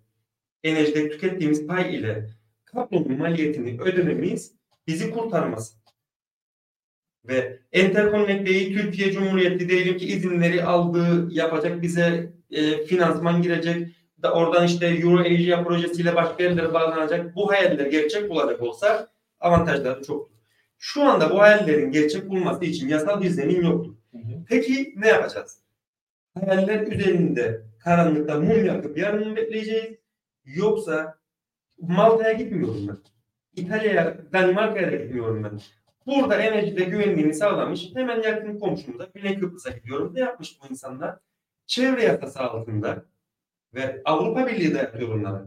Speaker 4: enerjide tükettiğimiz pay ile kablonun maliyetini ödememiz bizi kurtarmaz. Ve Interconnect'teyi Türkiye Cumhuriyeti diyelim ki izinleri aldığı yapacak bize e, finansman girecek da oradan işte Euro Asia projesiyle başka yerlere bağlanacak. Bu hayaller gerçek olacak olsa avantajları çoktur. Şu anda bu hayallerin gerçek bulması için yasal bir zemin yoktur.
Speaker 3: Hı hı.
Speaker 4: Peki ne yapacağız? Hayaller üzerinde karanlıkta mum yakıp yarın mı bekleyeceğiz? Yoksa Malta'ya gitmiyorum ben. İtalya'ya, Danimarka'ya da gitmiyorum ben. Burada enerjide güvenliğini sağlamış. Hemen yakın komşumda Güney Kıbrıs'a gidiyorum. Ne yapmış bu insanlar? Çevre yasası altında ve Avrupa Birliği de yapıyor bunları.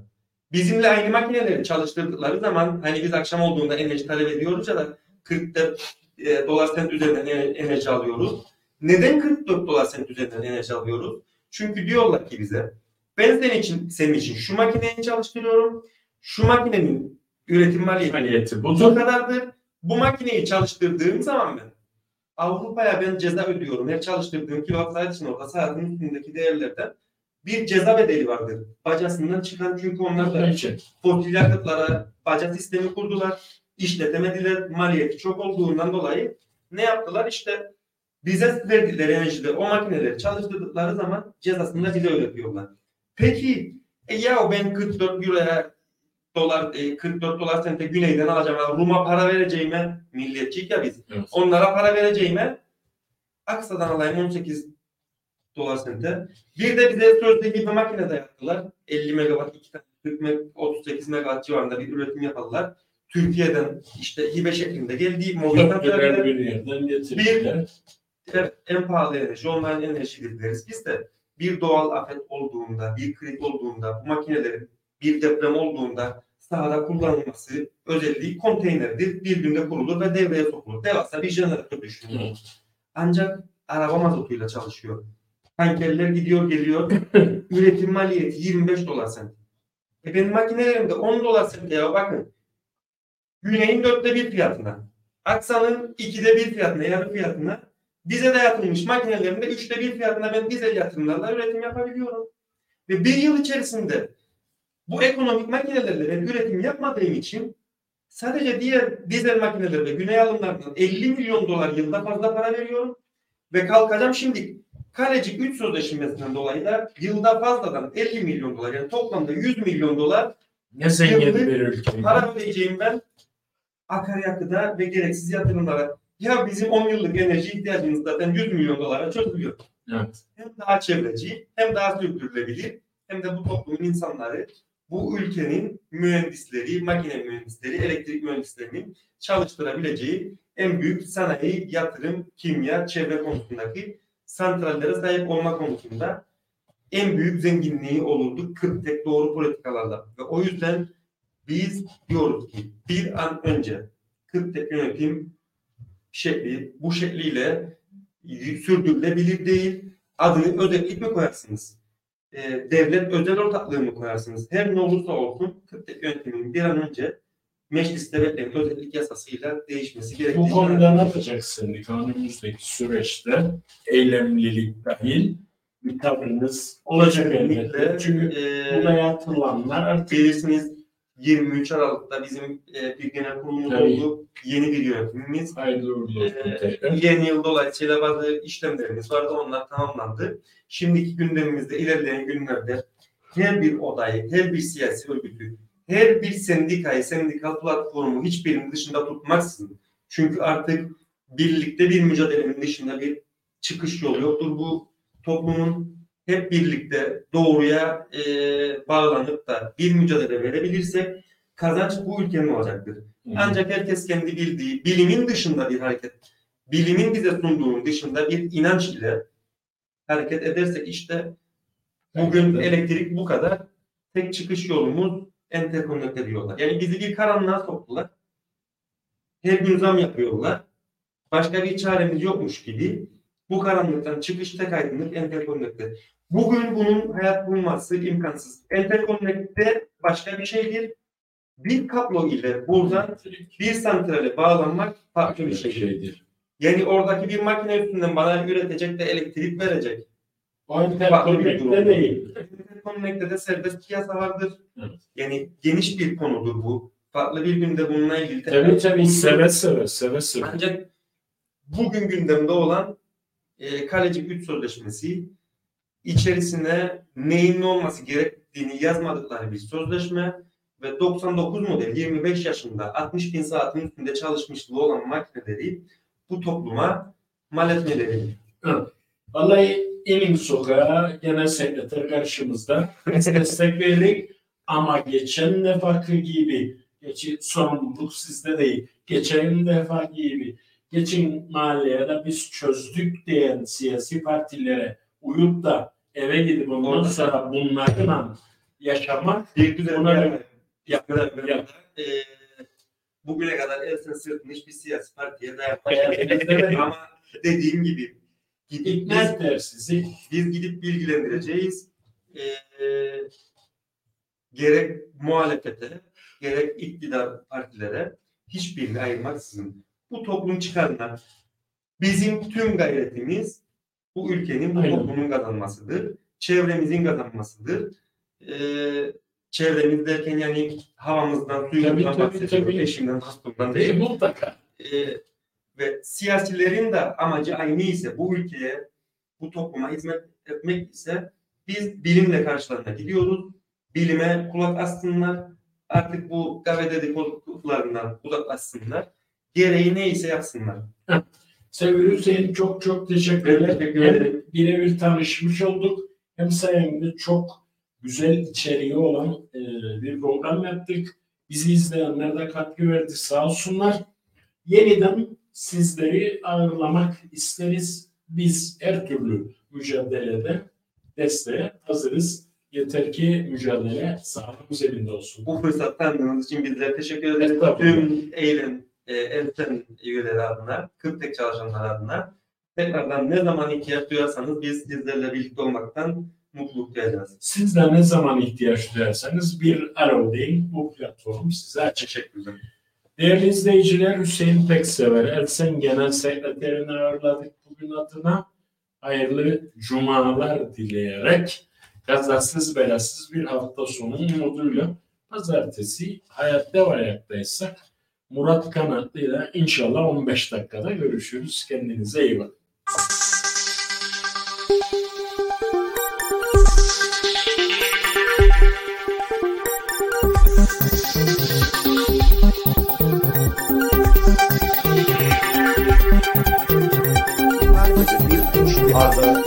Speaker 4: Bizimle aynı makineleri çalıştırdıkları zaman hani biz akşam olduğunda enerji talep ediyoruz ya da 44 e, dolar sent üzerinden e- enerji alıyoruz. Neden 44 dolar sent üzerinden enerji alıyoruz? Çünkü diyorlar ki bize ben senin için senin için şu makineyi çalıştırıyorum. Şu makinenin üretim maliyeti bu kadardır. Bu makineyi çalıştırdığım zaman ben Avrupa'ya ben ceza ödüyorum. Her çalıştırdığım kilowatt saat için orada saatin üstündeki değerlerden bir ceza bedeli vardır. Bacasından çıkan çünkü onlar da fosil yakıtlara baca sistemi kurdular. İşletemediler. Maliyeti çok olduğundan dolayı ne yaptılar? İşte bize verdikleri enerjide o makineleri çalıştırdıkları zaman cezasını da bize ödetiyorlar. Peki e ya ben 44 euroya dolar e, 44 dolar sente güneyden alacağım. ama Rum'a para vereceğime milliyetçiyik ya biz.
Speaker 3: Evet.
Speaker 4: Onlara para vereceğime Aksa'dan alayım 18 dolar sente. Bir de bize sözde gibi makine de yaptılar. 50 megawatt, 2 tane 40 meg- 38 megawatt civarında bir üretim yaparlar. Türkiye'den işte hibe şeklinde geldiği santralleri
Speaker 3: güzel bir yerden getirdiler.
Speaker 4: Evet, en pahalı enerji online enerji deriz. Biz de bir doğal afet olduğunda, bir kriz olduğunda, bu makinelerin bir deprem olduğunda sahada kullanılması özelliği konteynerdir. Bir günde kurulur ve devreye sokulur. Devasa bir jeneratör düşünün.
Speaker 3: Evet.
Speaker 4: Ancak araba mazotuyla çalışıyor. Tankerler gidiyor geliyor. Üretim maliyeti 25 dolar sent. E benim makinelerim de 10 dolar sent ya bakın. Güney'in dörtte bir fiyatına. Aksa'nın ikide bir fiyatına, yarı fiyatına. Bize de yapılmış makinelerimde üçte bir fiyatına ben dizel yatırımlarla üretim yapabiliyorum. Ve bir yıl içerisinde bu ekonomik makinelerle ben üretim yapmadığım için sadece diğer dizel makinelerle güney alımlarından 50 milyon dolar yılda fazla para veriyorum. Ve kalkacağım şimdi Kalecik 3 sözleşmesinden dolayı da yılda fazladan 50 milyon dolar yani toplamda 100 milyon dolar
Speaker 3: Ne zengin bir ülke.
Speaker 4: para ödeyeceğim ben akaryakıda ve gereksiz yatırımlara. Ya bizim 10 yıllık enerji ihtiyacımız zaten 100 milyon dolara çözülüyor.
Speaker 3: Evet.
Speaker 4: Hem daha çevreci hem daha sürdürülebilir hem de bu toplumun insanları bu ülkenin mühendisleri, makine mühendisleri, elektrik mühendislerinin çalıştırabileceği en büyük sanayi, yatırım, kimya, çevre konusundaki santrallere sahip olma konusunda en büyük zenginliği olurdu 40 tek doğru politikalarla. Ve o yüzden biz diyoruz ki bir an önce 40 tek yönetim şekli bu şekliyle sürdürülebilir değil. Adını özellik mi koyarsınız? Ee, devlet özel ortaklığı mı koyarsınız? Her ne olursa olsun 40 tek yönetimin bir an önce mecliste beklenen özellik yasasıyla değişmesi gerektiği
Speaker 3: Bu konuda ne yapacaksın? Önümüzdeki süreçte eylemlilik dahil bir tavrınız olacak elbette. Çünkü
Speaker 4: Ee,
Speaker 3: buraya atılanlar artık
Speaker 4: bilirsiniz 23 Aralık'ta bizim e, bir genel kurulumuz oldu. Yeni bir yönetimimiz.
Speaker 3: hayırlı uğurlu olsun
Speaker 4: Ee,
Speaker 3: tekrar.
Speaker 4: yeni yıl dolayısıyla bazı işlemlerimiz vardı. Onlar tamamlandı. Şimdiki gündemimizde ilerleyen günlerde her bir odayı, her bir siyasi örgütü, her bir sendikayı, sendikal platformu hiçbirinin dışında tutmaksızın. Çünkü artık birlikte bir mücadelenin dışında bir çıkış yolu yoktur. Bu toplumun hep birlikte doğruya e, bağlanıp da bir mücadele verebilirsek kazanç bu ülkenin olacaktır. Ancak herkes kendi bildiği, bilimin dışında bir hareket, bilimin bize sunduğunun dışında bir inanç ile hareket edersek işte bugün
Speaker 3: Evet.
Speaker 4: elektrik bu kadar. Tek çıkış yolumuz enterkonnekte diyorlar. Yani bizi bir karanlığa soktular. Her gün zam yapıyorlar. Başka bir çaremiz yokmuş gibi bu karanlıktan çıkış tek aydınlık enterkonnekte. Bugün bunun hayat bulması imkansız. Enterkonnekte başka bir şeydir. Bir kablo ile buradan bir santrale bağlanmak farklı bir şey.
Speaker 3: şeydir.
Speaker 4: Yani oradaki bir makine üstünden bana üretecek de elektrik verecek.
Speaker 3: O interkonnekte değil.
Speaker 4: Connect'te de serbest piyasa vardır.
Speaker 3: Evet.
Speaker 4: Yani geniş bir konudur bu. Farklı bir günde bununla ilgili
Speaker 3: Tabii tabii seve seve seve seve.
Speaker 4: Ancak bugün gündemde olan e, Kalecik 3 sözleşmesi içerisine neyin ne olması gerektiğini yazmadıkları bir sözleşme ve 99 model 25 yaşında 60 bin saatin üstünde çalışmışlığı olan makineleri bu topluma mal etmeleri.
Speaker 3: Vallahi İlim Sokağı genel sekreter karşımızda. Destek verdik ama geçen defaki gibi Geçi sorumluluk sizde değil. Geçen defa gibi geçin mahalleye de biz çözdük diyen siyasi partilere uyup da eve gidip ondan sonra bunlarla yaşamak
Speaker 4: Bir güzel
Speaker 3: Buna
Speaker 4: yap, Yap.
Speaker 3: yap.
Speaker 4: Ee, bugüne kadar Elsen sırtını hiçbir siyasi partiye dayanmadı. Ama dediğim gibi gidip
Speaker 3: ikna
Speaker 4: biz,
Speaker 3: sizi.
Speaker 4: biz gidip bilgilendireceğiz. Ee, gerek muhalefete gerek iktidar partilere hiçbirini ayırmaksızın bu toplum çıkarına bizim tüm gayretimiz bu ülkenin bu
Speaker 3: Aynen.
Speaker 4: toplumun kazanmasıdır. Çevremizin kazanmasıdır. Ee, çevremiz derken yani havamızdan, suyumuzdan
Speaker 3: tabii.
Speaker 4: Eşimden, hastamdan değil.
Speaker 3: mutlaka.
Speaker 4: Ee, ve siyasilerin de amacı aynı ise bu ülkeye, bu topluma hizmet etmek ise biz bilimle karşılarına gidiyoruz. Bilime kulak assınlar. Artık bu gave dedikodularından uzaklaşsınlar. Gereği neyse yapsınlar.
Speaker 3: Sevgili Hüseyin çok çok teşekkür ederim.
Speaker 4: teşekkür
Speaker 3: Hem
Speaker 4: ederim.
Speaker 3: birebir tanışmış olduk. Hem sayemde çok güzel içeriği olan e, bir program yaptık. Bizi izleyenler de katkı verdi sağ olsunlar. Yeniden sizleri ağırlamak isteriz. Biz her türlü mücadelede desteğe hazırız. Yeter ki mücadele sağlığımız elinde olsun.
Speaker 4: Bu fırsat tanıdığınız için bizlere teşekkür ederiz. Tüm eylem, e, Elten üyeleri adına, Kırktek çalışanlar adına tekrardan ne zaman ihtiyaç duyarsanız biz sizlerle birlikte olmaktan mutluluk duyacağız.
Speaker 3: Siz de ne zaman ihtiyaç duyarsanız bir alo deyin. Bu platform size açık.
Speaker 4: Teşekkürler.
Speaker 3: Değerli izleyiciler Hüseyin Peksever, Elsen Genel Sekreterini ağırladık bugün adına. Hayırlı cumalar dileyerek kazasız belasız bir hafta sonu umuduyla pazartesi hayatta ve ayaktaysak Murat Kanatlı ile inşallah 15 dakikada görüşürüz. Kendinize iyi bakın.
Speaker 1: Sadece